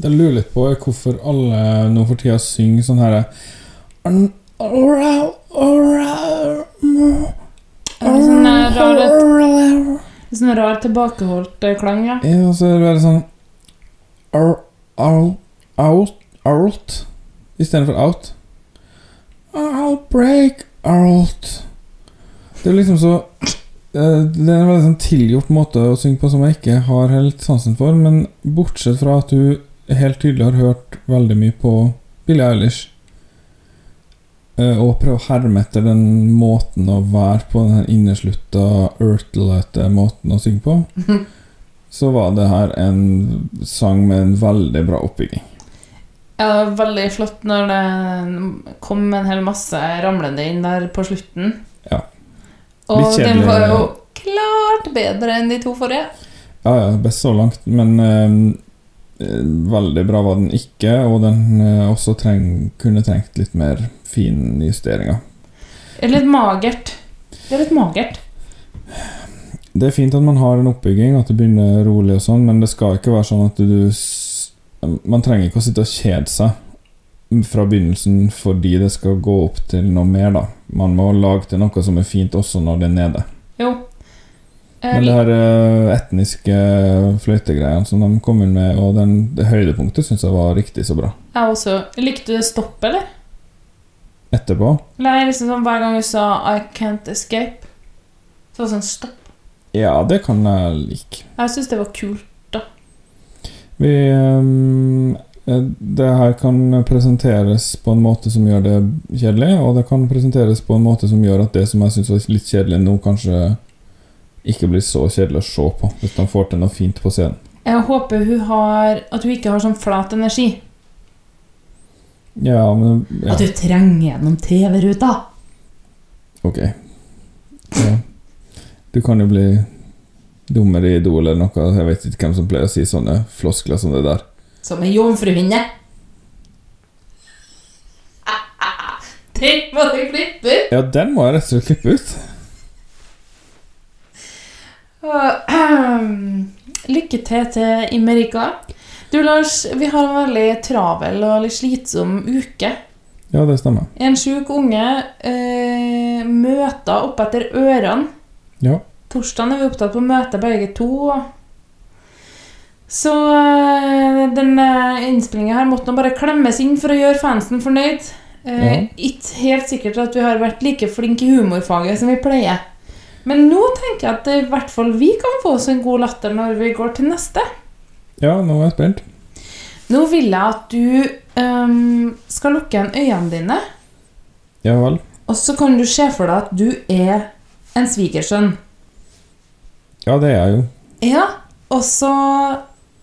Jeg lurer litt på, er hvorfor alle nå for tida synger sånn herre Er sånn eh, rar, sånn rar tilbakeholdt eh, klang, ja? Ja, og så er det bare sånn Out, out, out istedenfor out. I'll break out. Det er liksom så eh, Det er en veldig sånn tilgjort måte å synge på som jeg ikke har helt sansen for, men bortsett fra at du helt tydelig har hørt veldig mye på Billie Eilish eh, og prøve å herme etter den måten å være på, den inneslutta, ørtelete måten å synge på, så var det her en sang med en veldig bra oppbygging. Ja, det var veldig flott når det kom en hel masse ramlende inn der på slutten. Ja. Og den var jo klart bedre enn de to forrige. Ja, ja, best så langt, men eh, eh, veldig bra var den ikke, og den eh, også treng, kunne trengt litt mer finjusteringer. Er litt magert. Det er litt magert. Det er fint at man har en oppbygging, at det begynner rolig og sånn, men det skal ikke være sånn at du Man trenger ikke å sitte og kjede seg fra begynnelsen fordi det skal gå opp til noe mer, da. Man må lage til noe som er fint også når det er nede. Eh, Men det her eh, etniske fløytegreiene som de kom inn med, og den, det høydepunktet, syns jeg var riktig så bra. Jeg også. Likte du stopp, eller? Etterpå Nei, liksom sånn hver gang du sa 'I can't escape', så var det sånn stopp. Ja, det kan jeg like. Jeg syns det var kult. da. Vi eh, Det her kan presenteres på en måte som gjør det kjedelig, og det kan presenteres på en måte som gjør at det som jeg syns var litt kjedelig nå, kanskje ikke blir så kjedelig å se på, hvis de får til noe fint på scenen. Jeg håper hun har At hun ikke har sånn flat energi. Ja, men ja. At hun trenger gjennom TV-ruta. Ok. Ja. Du kan jo bli dummere i Idol eller noe. Jeg vet ikke hvem som pleier å si sånne floskler som det der. Som ei jomfruhinne. Den må du klippe ut! Ja, den må jeg rett og slett klippe ut. Lykke til til Imerika. Du, Lars, vi har en veldig travel og litt slitsom uke. Ja, det stemmer. En sjuk unge eh, møter opp etter ørene. Ja. Torsdagen er vi opptatt på å møte begge to. Så eh, den innspillinga her måtte nå bare klemmes inn for å gjøre fansen fornøyd. Eh, Ja. Ikke helt sikkert at vi har vært like flinke i humorfaget som vi pleier. Men nå tenker jeg at i hvert fall vi kan få oss en god latter når vi går til neste. Ja, nå er jeg spent. Nå vil jeg at du um, skal lukke igjen øynene dine, Ja vel. og så kan du se for deg at du er en svigersønn. Ja, det er jeg jo. Ja, og så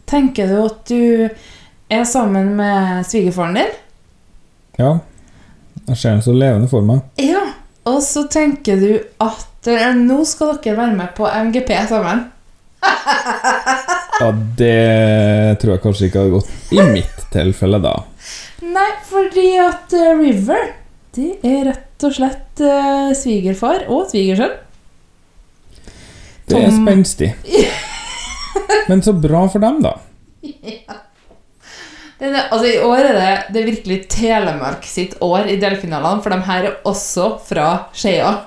tenker du at du er sammen med svigerfaren din. Ja. Jeg ser ham så levende for meg. Ja, og så tenker du at nå skal dere være med på MGP sammen. Ja, det tror jeg kanskje ikke hadde gått i mitt tilfelle, da. Nei, fordi at eh, River, det er rett og slett eh, svigerfar og svigersønn. Det er spenstig. Men så bra for dem, da. Det er det, altså I år er det, det er virkelig Telemark sitt år i delfinalene, for de her er også fra Skien.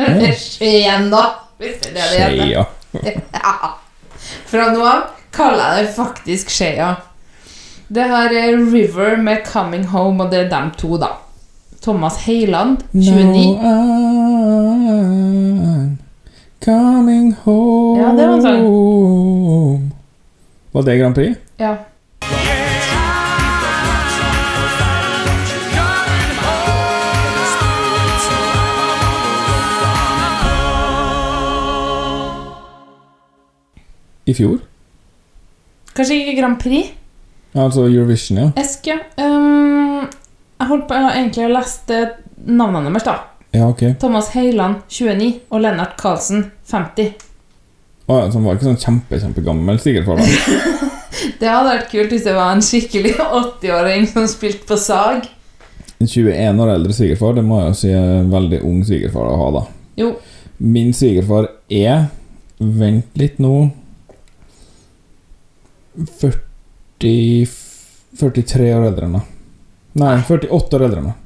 Ja. Skien, da! Skeia. Ja. Fra nå av kaller jeg det faktisk Skeia. Det her er River med 'Coming Home', og det er dem to, da. Thomas Heiland, 29. Now I'm coming home Ja, det var sånn. Var det Grand Prix? Ja. I fjor? Kanskje ikke Grand Prix? Ja, altså Eurovision, ja. Eske. Um, jeg holdt på egentlig å leste navnene deres, da. Ja, ok. Thomas Heiland, 29, og Lennart Karlsen, 50. Å, ja, så han var ikke sånn kjempe, kjempegammel svigerfar, da. Det hadde vært kult hvis det var en skikkelig 80-åring som spilte på sag. En 21 år eldre svigerfar, det må jeg jo si er en veldig ung svigerfar å ha, da. Jo. Min svigerfar er Vent litt nå 44 43 år eldre enn deg. Nei, 48 år eldre enn deg.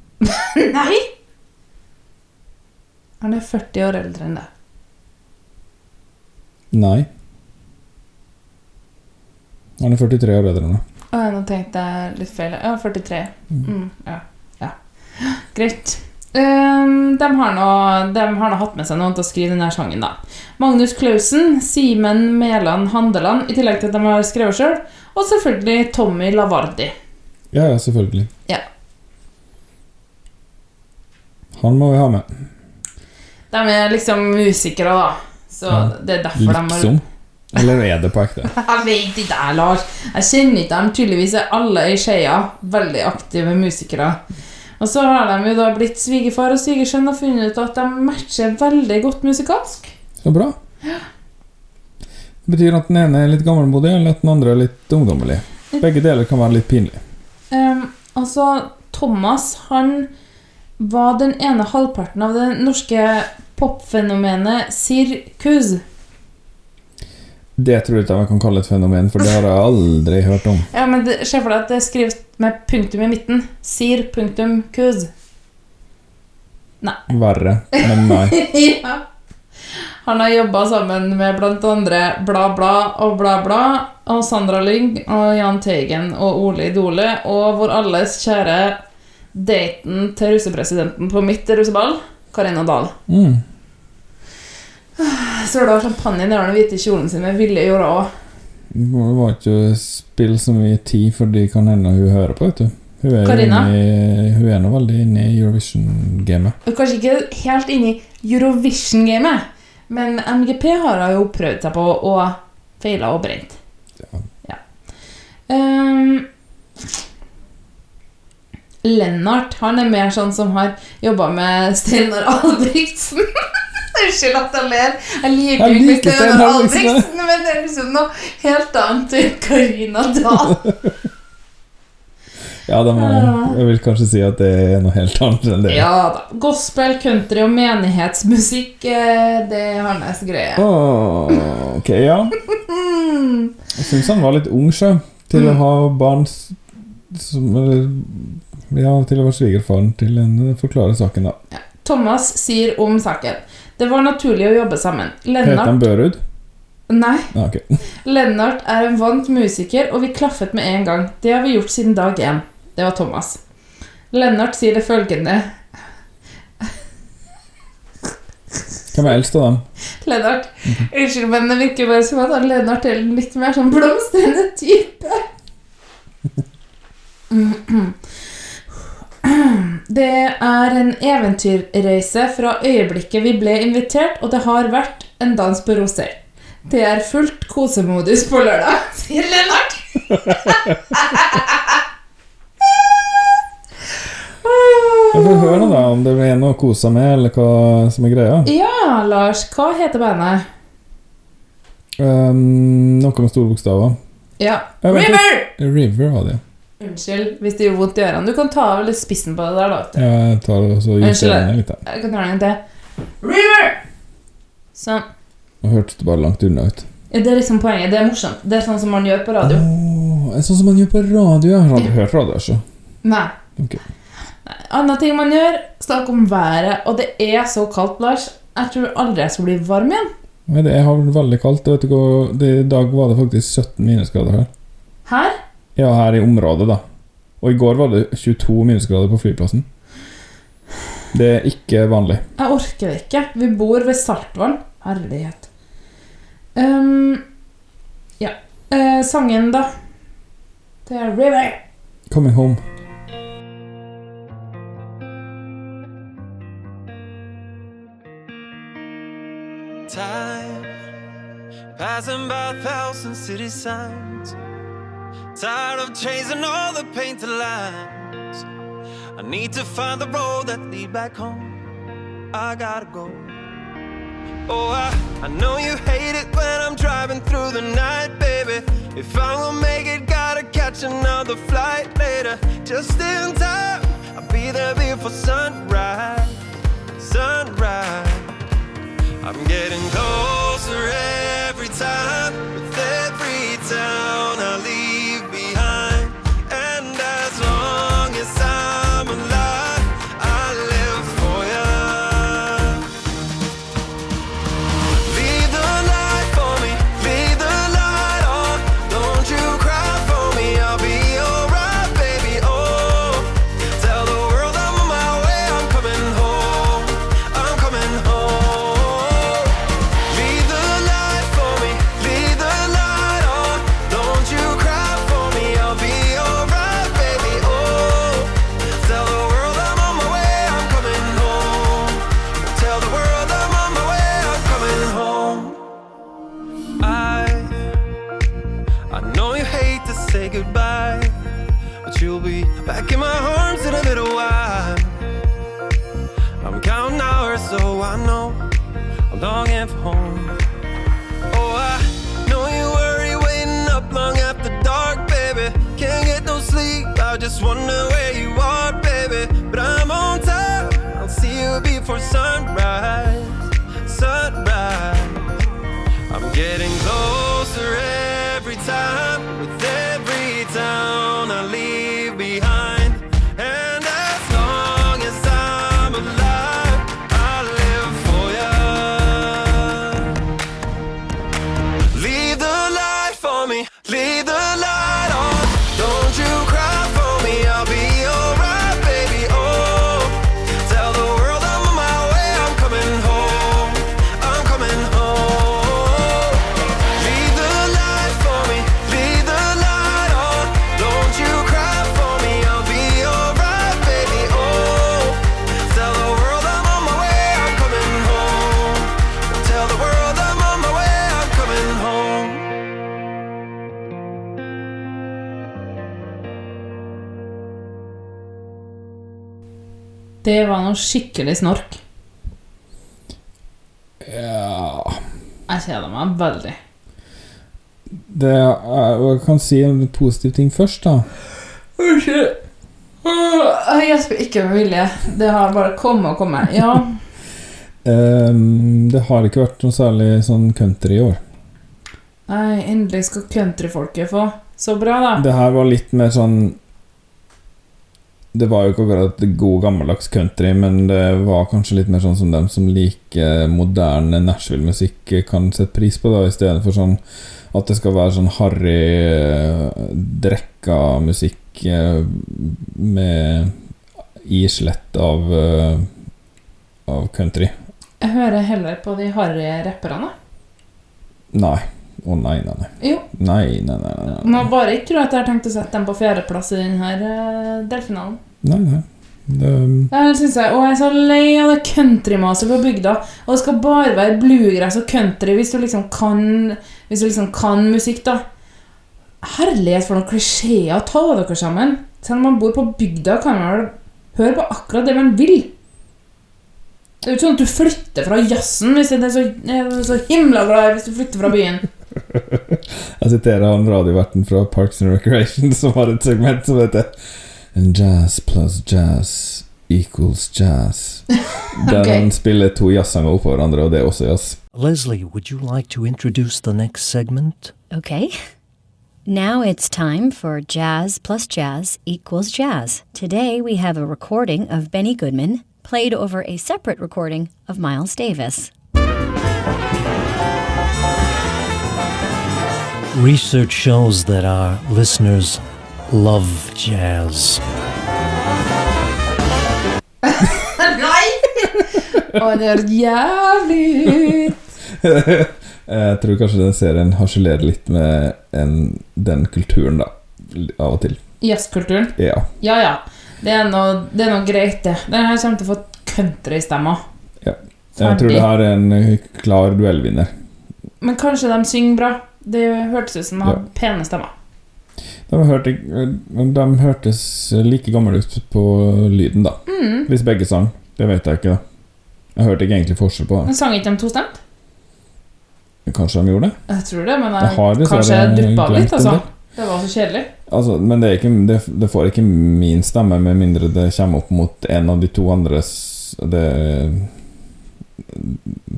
Nei! Han er 40 år eldre enn deg. Nei. Han er 43 år eldre enn deg. Å, nå tenkte jeg litt feil. Ja, 43. Mm, ja. ja. Greit. Ehm, de, har nå, de har nå hatt med seg noen til å skrive denne sangen, da. Magnus Clausen, Simen Mæland Handeland, i tillegg til at de har skrevet sjøl. Og selvfølgelig Tommy Lavardi. Ja, ja, selvfølgelig. Ja. Han må vi ha med. De er liksom musikere, da. Så Ja. det er derfor de har Liksom. Eller er det på ekte? Jeg vet ikke, jeg, Lars. Jeg kjenner ikke dem. Tydeligvis er alle i Skeia veldig aktive musikere. Og så har de jo da blitt svigerfar og svigersønn og funnet ut at de matcher veldig godt musikalsk. Så bra. Det betyr at den ene er litt gammelmodig, eller at den andre er litt ungdommelig. Begge deler kan være litt pinlig. Um, altså, Thomas, han var den ene halvparten av det norske popfenomenet sirkus. Det tror jeg ikke jeg kan kalle et fenomen, for det har jeg aldri hørt om. Ja, men Se for deg at det skrevet med punktum i midten. Sir punktum kus. Nei. Verre, men nei. ja. Han har jobba sammen med andre Bla Bla og Bla Bla og Sandra Lyng og Jahn Teigen og Ole Idole og vår alles kjære daten til russepresidenten på mitt russeball, Karina Dahl. Mm. Søla champagne ned den hvite kjolen sin med ville gjorde òg. Det var ikke spill så mye tid, for det kan hende hun hører på, vet du. Hun er, Karina? inne hun er nå veldig inne i Eurovision-gamet. Kanskje ikke helt inne i Eurovision-gamet, men MGP har hun jo prøvd seg på og feila og brent. Ja. Ehm, Lennart han er mer sånn som har jobba med Steinar Albrigtsen. Unnskyld at jeg ler. Jeg liker Jeg ikke Steinar Albrigtsen. Men det er liksom noe helt annet enn Karina Dahl. Ja, da må, jeg vil kanskje si at det er noe helt annet enn det. Ja da. Gospel, country og menighetsmusikk, eh, det er hans greie. Oh, ok, ja. Jeg syns han var litt ung, sjø, til Mm. å ha barn som Ja, til å være svigerfaren til en Forklare saken, da. Thomas sier om saken. Det var naturlig å jobbe sammen. Lennart Heter han Børud? Nei. Ja, ok. Lennart er en vant musiker, og vi klaffet med en gang. Det har vi gjort siden dag én. Det var Thomas. Lennart sier det følgende Hvem er eldst av dem? Lennart, unnskyld, men det virker bare som at han Lennart er litt mer sånn blomstrende type. Det er en eventyrreise fra øyeblikket vi ble invitert, og det har vært en dans på roser. Det er fullt kosemodus på lørdag, sier Lennart. Jeg får høre da om det er noe å kose med, eller hva som er greia. Ja, Lars, hva heter bandet? Um, noe med store bokstaver. Ja, River! River var det. Unnskyld hvis det gjør vondt i ørene. Du kan ta av litt spissen på det der, da. vet du. Jeg tar det, så justerer den litt. da. Jeg kan ta den en til. River! Sånn. Nå hørtes det bare langt unna ut. Ja, Det er liksom poenget. Det er morsomt. Det er sånn som man gjør på radio. Oh, sånn som man gjør på radio. Jeg har aldri hørt radio, altså. Nei. Okay. Annen ting man gjør, snakk om været. Og det er så kaldt, Lars. Jeg tror aldri jeg skal bli varm igjen. Nei, det har vært veldig kaldt. Vet du hva? I dag var det faktisk 17 minusgrader her. Her? Ja, her i området, da. Og i går var det 22 minusgrader på flyplassen. Det er ikke vanlig. Jeg orker det ikke. Vi bor ved saltvann. Herlighet. Um, ja. Uh, sangen, da. Det er River. Coming home. Time passing by thousand city signs. Tired of chasing all the painted lines. I need to find the road that lead back home. I gotta go. Oh, I, I know you hate it when I'm driving through the night, baby. If I will make it, gotta catch another flight later. Just in time, I'll be there before sunrise. Sunrise. I'm getting closer every time longing for home. Oh, I know you worry waiting up long after dark, baby. Can't get no sleep, I just wonder where you are, baby. But I'm on time, I'll see you before sunrise, sunrise. I'm getting closer every time with every town Det var noe skikkelig snork. Ja Jeg kjeder meg veldig. Det er, Jeg kan si en positiv ting først, da. Unnskyld. Jeg gjesper ikke med vilje. Det har bare kommet og kommet. Ja. Um, det har ikke vært noe særlig sånn country i år. Nei, endelig skal countryfolket få. Så bra, da. Det her var litt mer sånn Det var jo ikke akkurat god gammeldags country, men det var kanskje litt mer sånn som dem som liker moderne Nashville-musikk, kan sette pris på, da, i stedet for sånn at det skal være sånn harry, eh, drekka musikk eh, med islett av eh, av country. Jeg hører heller på de harry rapperne. Nei. Å nei, nei, nei. Jo. Nei, nei, nei. nei, nei. Nå bare ikke tro at jeg har tenkt å sette dem på fjerdeplass i denne uh, delfinalen. nei, nei. Det, Jeg synes jeg, og jeg er så lei av det countrymaset på bygda. Og det skal bare være bluegrass og country hvis du liksom kan Hvis du liksom kan musikk, da. Herlighet for noen klisjeer. Ta dere sammen. Selv om man bor på bygda, kan man vel høre på akkurat det man vil. Det er jo ikke sånn at du flytter fra jazzen hvis det er så, er så himla glad hvis du flytter fra byen. Jeg siterer han radioverten fra Parks and Recreation som har et segment som heter And jazz plus jazz equals jazz. Der Ok. han spiller to jazzsanger oppå hverandre, og det er også jazz. Leslie, would you like to introduce the next segment? Okay. Now it's time for Jazz plus Jazz equals Jazz. Today we have a recording of Benny Goodman played over a separate recording of Miles Davis. Research shows that our listeners love jazz. Nei! Å, det er jævlig ut! Jeg tror kanskje den serien harselerer litt med en, den kulturen, da. Av og til. Jazzkulturen. Ja. Ja, ja. Det er noe, det er noe greit, det. Den her kommer til å få countrystemmer. ja. Jeg tror det her er en klar duellvinner. Men kanskje de synger bra. Det hørtes ut som de hadde pene stemmer. De, hørte, de hørtes like gamle ut på lyden, da. Mm. Hvis begge sang. Det vet jeg ikke, da. Jeg hørte ikke egentlig forskjell på det. Men sang ikke de tostemt? Kanskje de gjorde det? Jeg tror det, men Jeg jeg, har kanskje jeg duppa litt, altså. Det var så kjedelig. Altså, men det, ikke, det, det får ikke min stemme, med mindre det kommer opp mot en av de to andres det,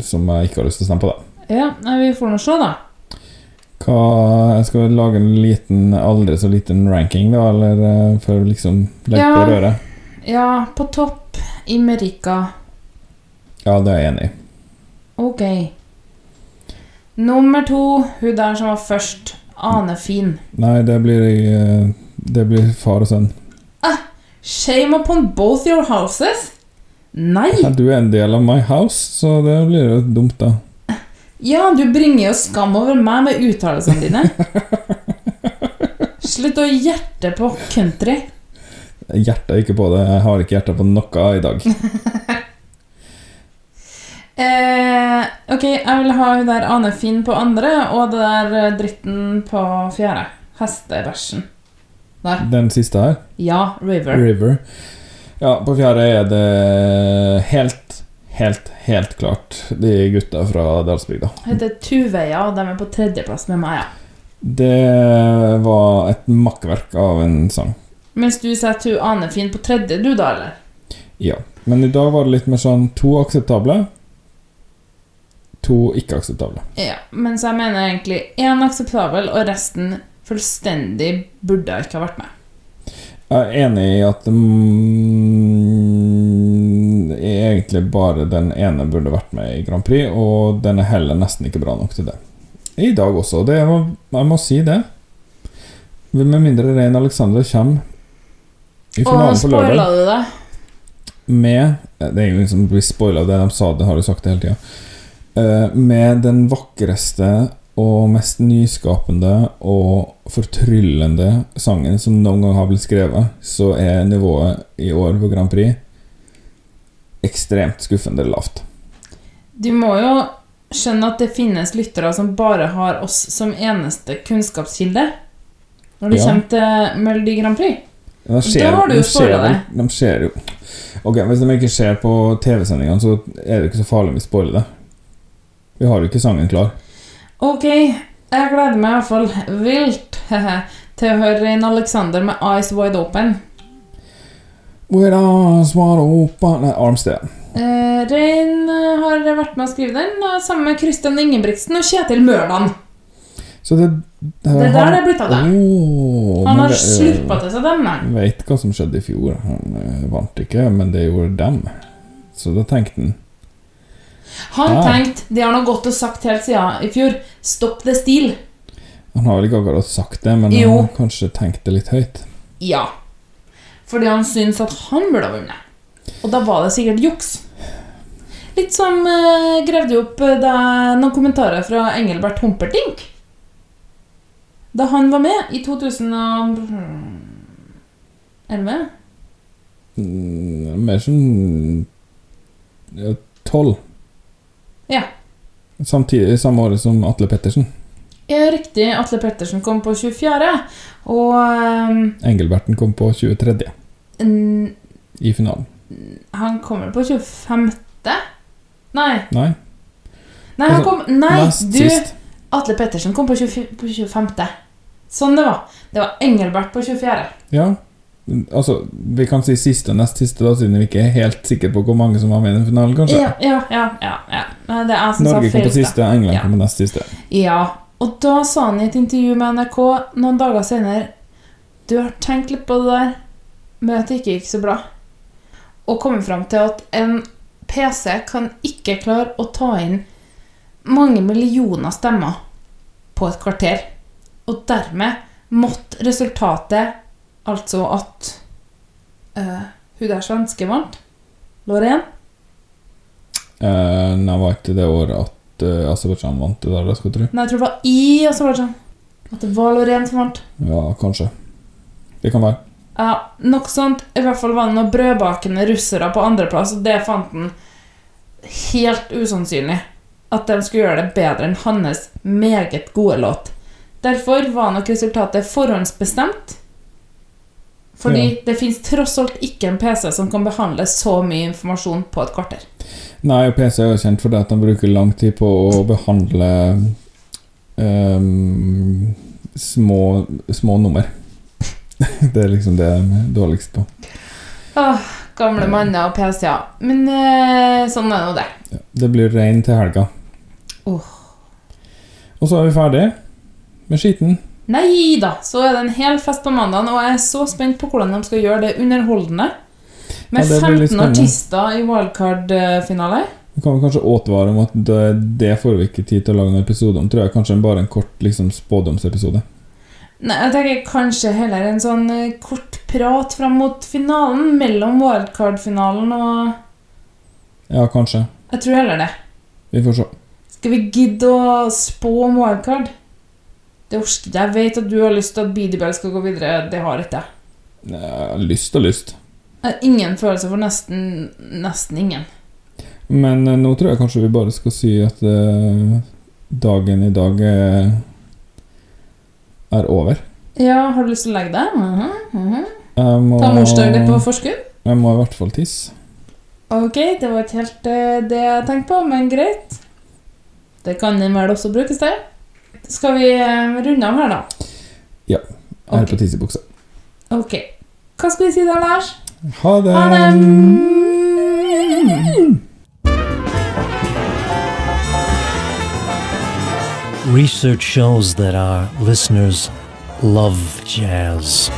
Som jeg ikke har lyst til å stemme på, da. Ja, vi får nå se, da. Hva, jeg skal lage en liten, aldri så liten ranking, da, eller eh, for å liksom legge Ja. på røret. Ja, på topp Imerika. Ja, det er jeg enig i. Ok. Nummer to, hun der som var først. Ane Fin. Nei, det blir eh, Det blir far og sønn. Shame upon both your houses. Nei! Ja, Du er en del av my house, så det blir jo dumt, da. Ja, du bringer jo skam over meg med uttalelsene dine. Slutt å hjerte på country. Hjertet er ikke på det. Jeg har ikke hjertet på noe i dag. Eh, ok, jeg vil ha hun der Ane Finn på andre, og det der eh, dritten på fjerde. Hesteversen. Der. Den siste her. Ja, River. River. Ja, på fjerde er det helt, helt, helt klart de gutta fra Dalsbygda. Heter Tuveia, og de er på tredjeplass med meg, ja. Det var et makkverk av en sang. Mens du setter hun Ane Fin på tredje, du da, eller? Ja. Men i dag var det litt mer sånn to akseptable, to ikke akseptable. Ja, mens jeg mener egentlig én akseptabel, og resten fullstendig burde ikke ha vært med. Jeg er enig i at mm, egentlig bare den ene burde vært med i Grand Prix, og den er heller nesten ikke bra nok til det. I dag også. Det må, jeg må si det. Med mindre Rein Alexander kommer i finalen på lørdag spoila du det? med Det er jo ingen som blir spoila det de sa, det har du sagt det hele tida. Eh, med den vakreste og mest nyskapende og fortryllende sangen som noen gang har blitt skrevet, så er nivået i år på Grand Prix ekstremt skuffende lavt. Du må jo skjønne at det finnes lyttere som bare har oss som eneste kunnskapskilde. Når det Ja. kommer til Melodi Grand Prix. Ja, ser, Da har du jo spoila det. De ser jo Ok, Hvis de ikke ser på TV-sendingene, så er det ikke så farlig om vi spoiler det. Vi har jo ikke sangen klar. Ok, jeg gleder meg iallfall vilt til å høre Rein Alexander med Eyes Wide Open. With eyes wide open Nei, Armstead. Eh, Rein eh, har vært med å skrive den, eh, sammen med Christian Ingebrigtsen og Kjetil Mørland. Så det Det er der det er blitt av det. Oh, Han har det- slurpa til seg dem. Vet hva som skjedde i fjor. Han eh, vant ikke, men det gjorde dem. Så da tenkte han Han Ja. tenkte, de har noe gått og sagt helt siden i fjor, stopp det stil. Han har vel ikke akkurat sagt det, men Jo. han har kanskje tenkt det litt høyt. Ja. Fordi han syntes at han burde ha vunnet. Og da var det sikkert juks. Litt som uh, gravde opp eh, da, noen kommentarer fra Engelbert Humperdinck. Da han var med i 2011. Mm, mer som ja, tolv. Ja. Samtidig samme året som Atle Pettersen. Ja, riktig. Atle Pettersen kom på 24. Og um, Engelberten kom på 23. n- i finalen. han kommer på 25. Nei. Nei? Nei, han Altså, kom Nei, du sist. Atle Pettersen kom på, 20, på 25. Sånn det var. Det var Engelbert på 24. Ja. Altså, vi kan si siste og nest siste, da, siden vi ikke er helt sikre på hvor mange som var med i den finalen, kanskje. Ja, ja, ja. ja, ja. Norge kom på siste. England kom på nest siste. Ja, og da sa han i et intervju med NRK noen dager senere Du har tenkt litt på det der med at det ikke gikk så bra. Og kommet fram til at en PC kan ikke klare å ta inn mange millioner stemmer på et kvarter. Og dermed måtte resultatet altså at eh, hun der svenske vant, Lorraine uh, nei, var ikke det året at uh, Aserbajdsjan vant det der, det skal jeg tro? Nei, jeg tror det var i Aserbajdsjan. At det var Lorraine som vant. Ja, kanskje. Det kan være. Ja, nok sånt. I hvert fall var det noen brødbakende russere på andreplass, og det fant han helt usannsynlig. At de skulle gjøre det bedre enn hans meget gode låt. Derfor var nok resultatet forhåndsbestemt. Fordi Ja. det fins tross alt ikke en PC som kan behandle så mye informasjon på et kvarter. Nei, og PC er jo kjent for det at de bruker lang tid på å behandle um, små, små nummer. det er liksom det de er dårligst på. Åh, gamle manner og PC-er. Men eh, sånn er nå det. Det blir regn til helga. Åh. Og så er vi ferdig med skiten. Nei da, så er det en hel fest på mandagen, og jeg er så spent på hvordan de skal gjøre det underholdende. Med Ja, det blir litt 15 artister i wildcard-finale. Vi kan kanskje advare om at det, det får vi ikke tid til å lage en episode om. Tror jeg kanskje bare en kort liksom, spådomsepisode. Nei, jeg tenker kanskje heller en sånn eh, kort prat fram mot finalen, mellom wildcard-finalen og Ja, kanskje. Jeg tror heller det. Vi får se. Skal vi gidde å spå om wildcard? Det orker jeg. Jeg vet at du har lyst til at Beedybell skal gå videre. Det har ikke jeg. Lyst og lyst. Eh, ingen følelse for nesten, nesten ingen. Men eh, nå tror jeg kanskje vi bare skal si at uh, dagen i dag er, er over. Ja, har du lyst til å legge deg? Mm -hmm, mm -hmm. Ta morsdagen på forskudd? Jeg må i hvert fall tisse. Ok, det var ikke helt uh, det jeg tenkte på, men greit. Det kan vel også brukes, det. Skal vi uh, runde av her, da? Ja. Jeg er okay. på tissebuksa. Ok. Hva skal vi si da, Lars? Ha det. Ha det. Research shows that our listeners love jazz.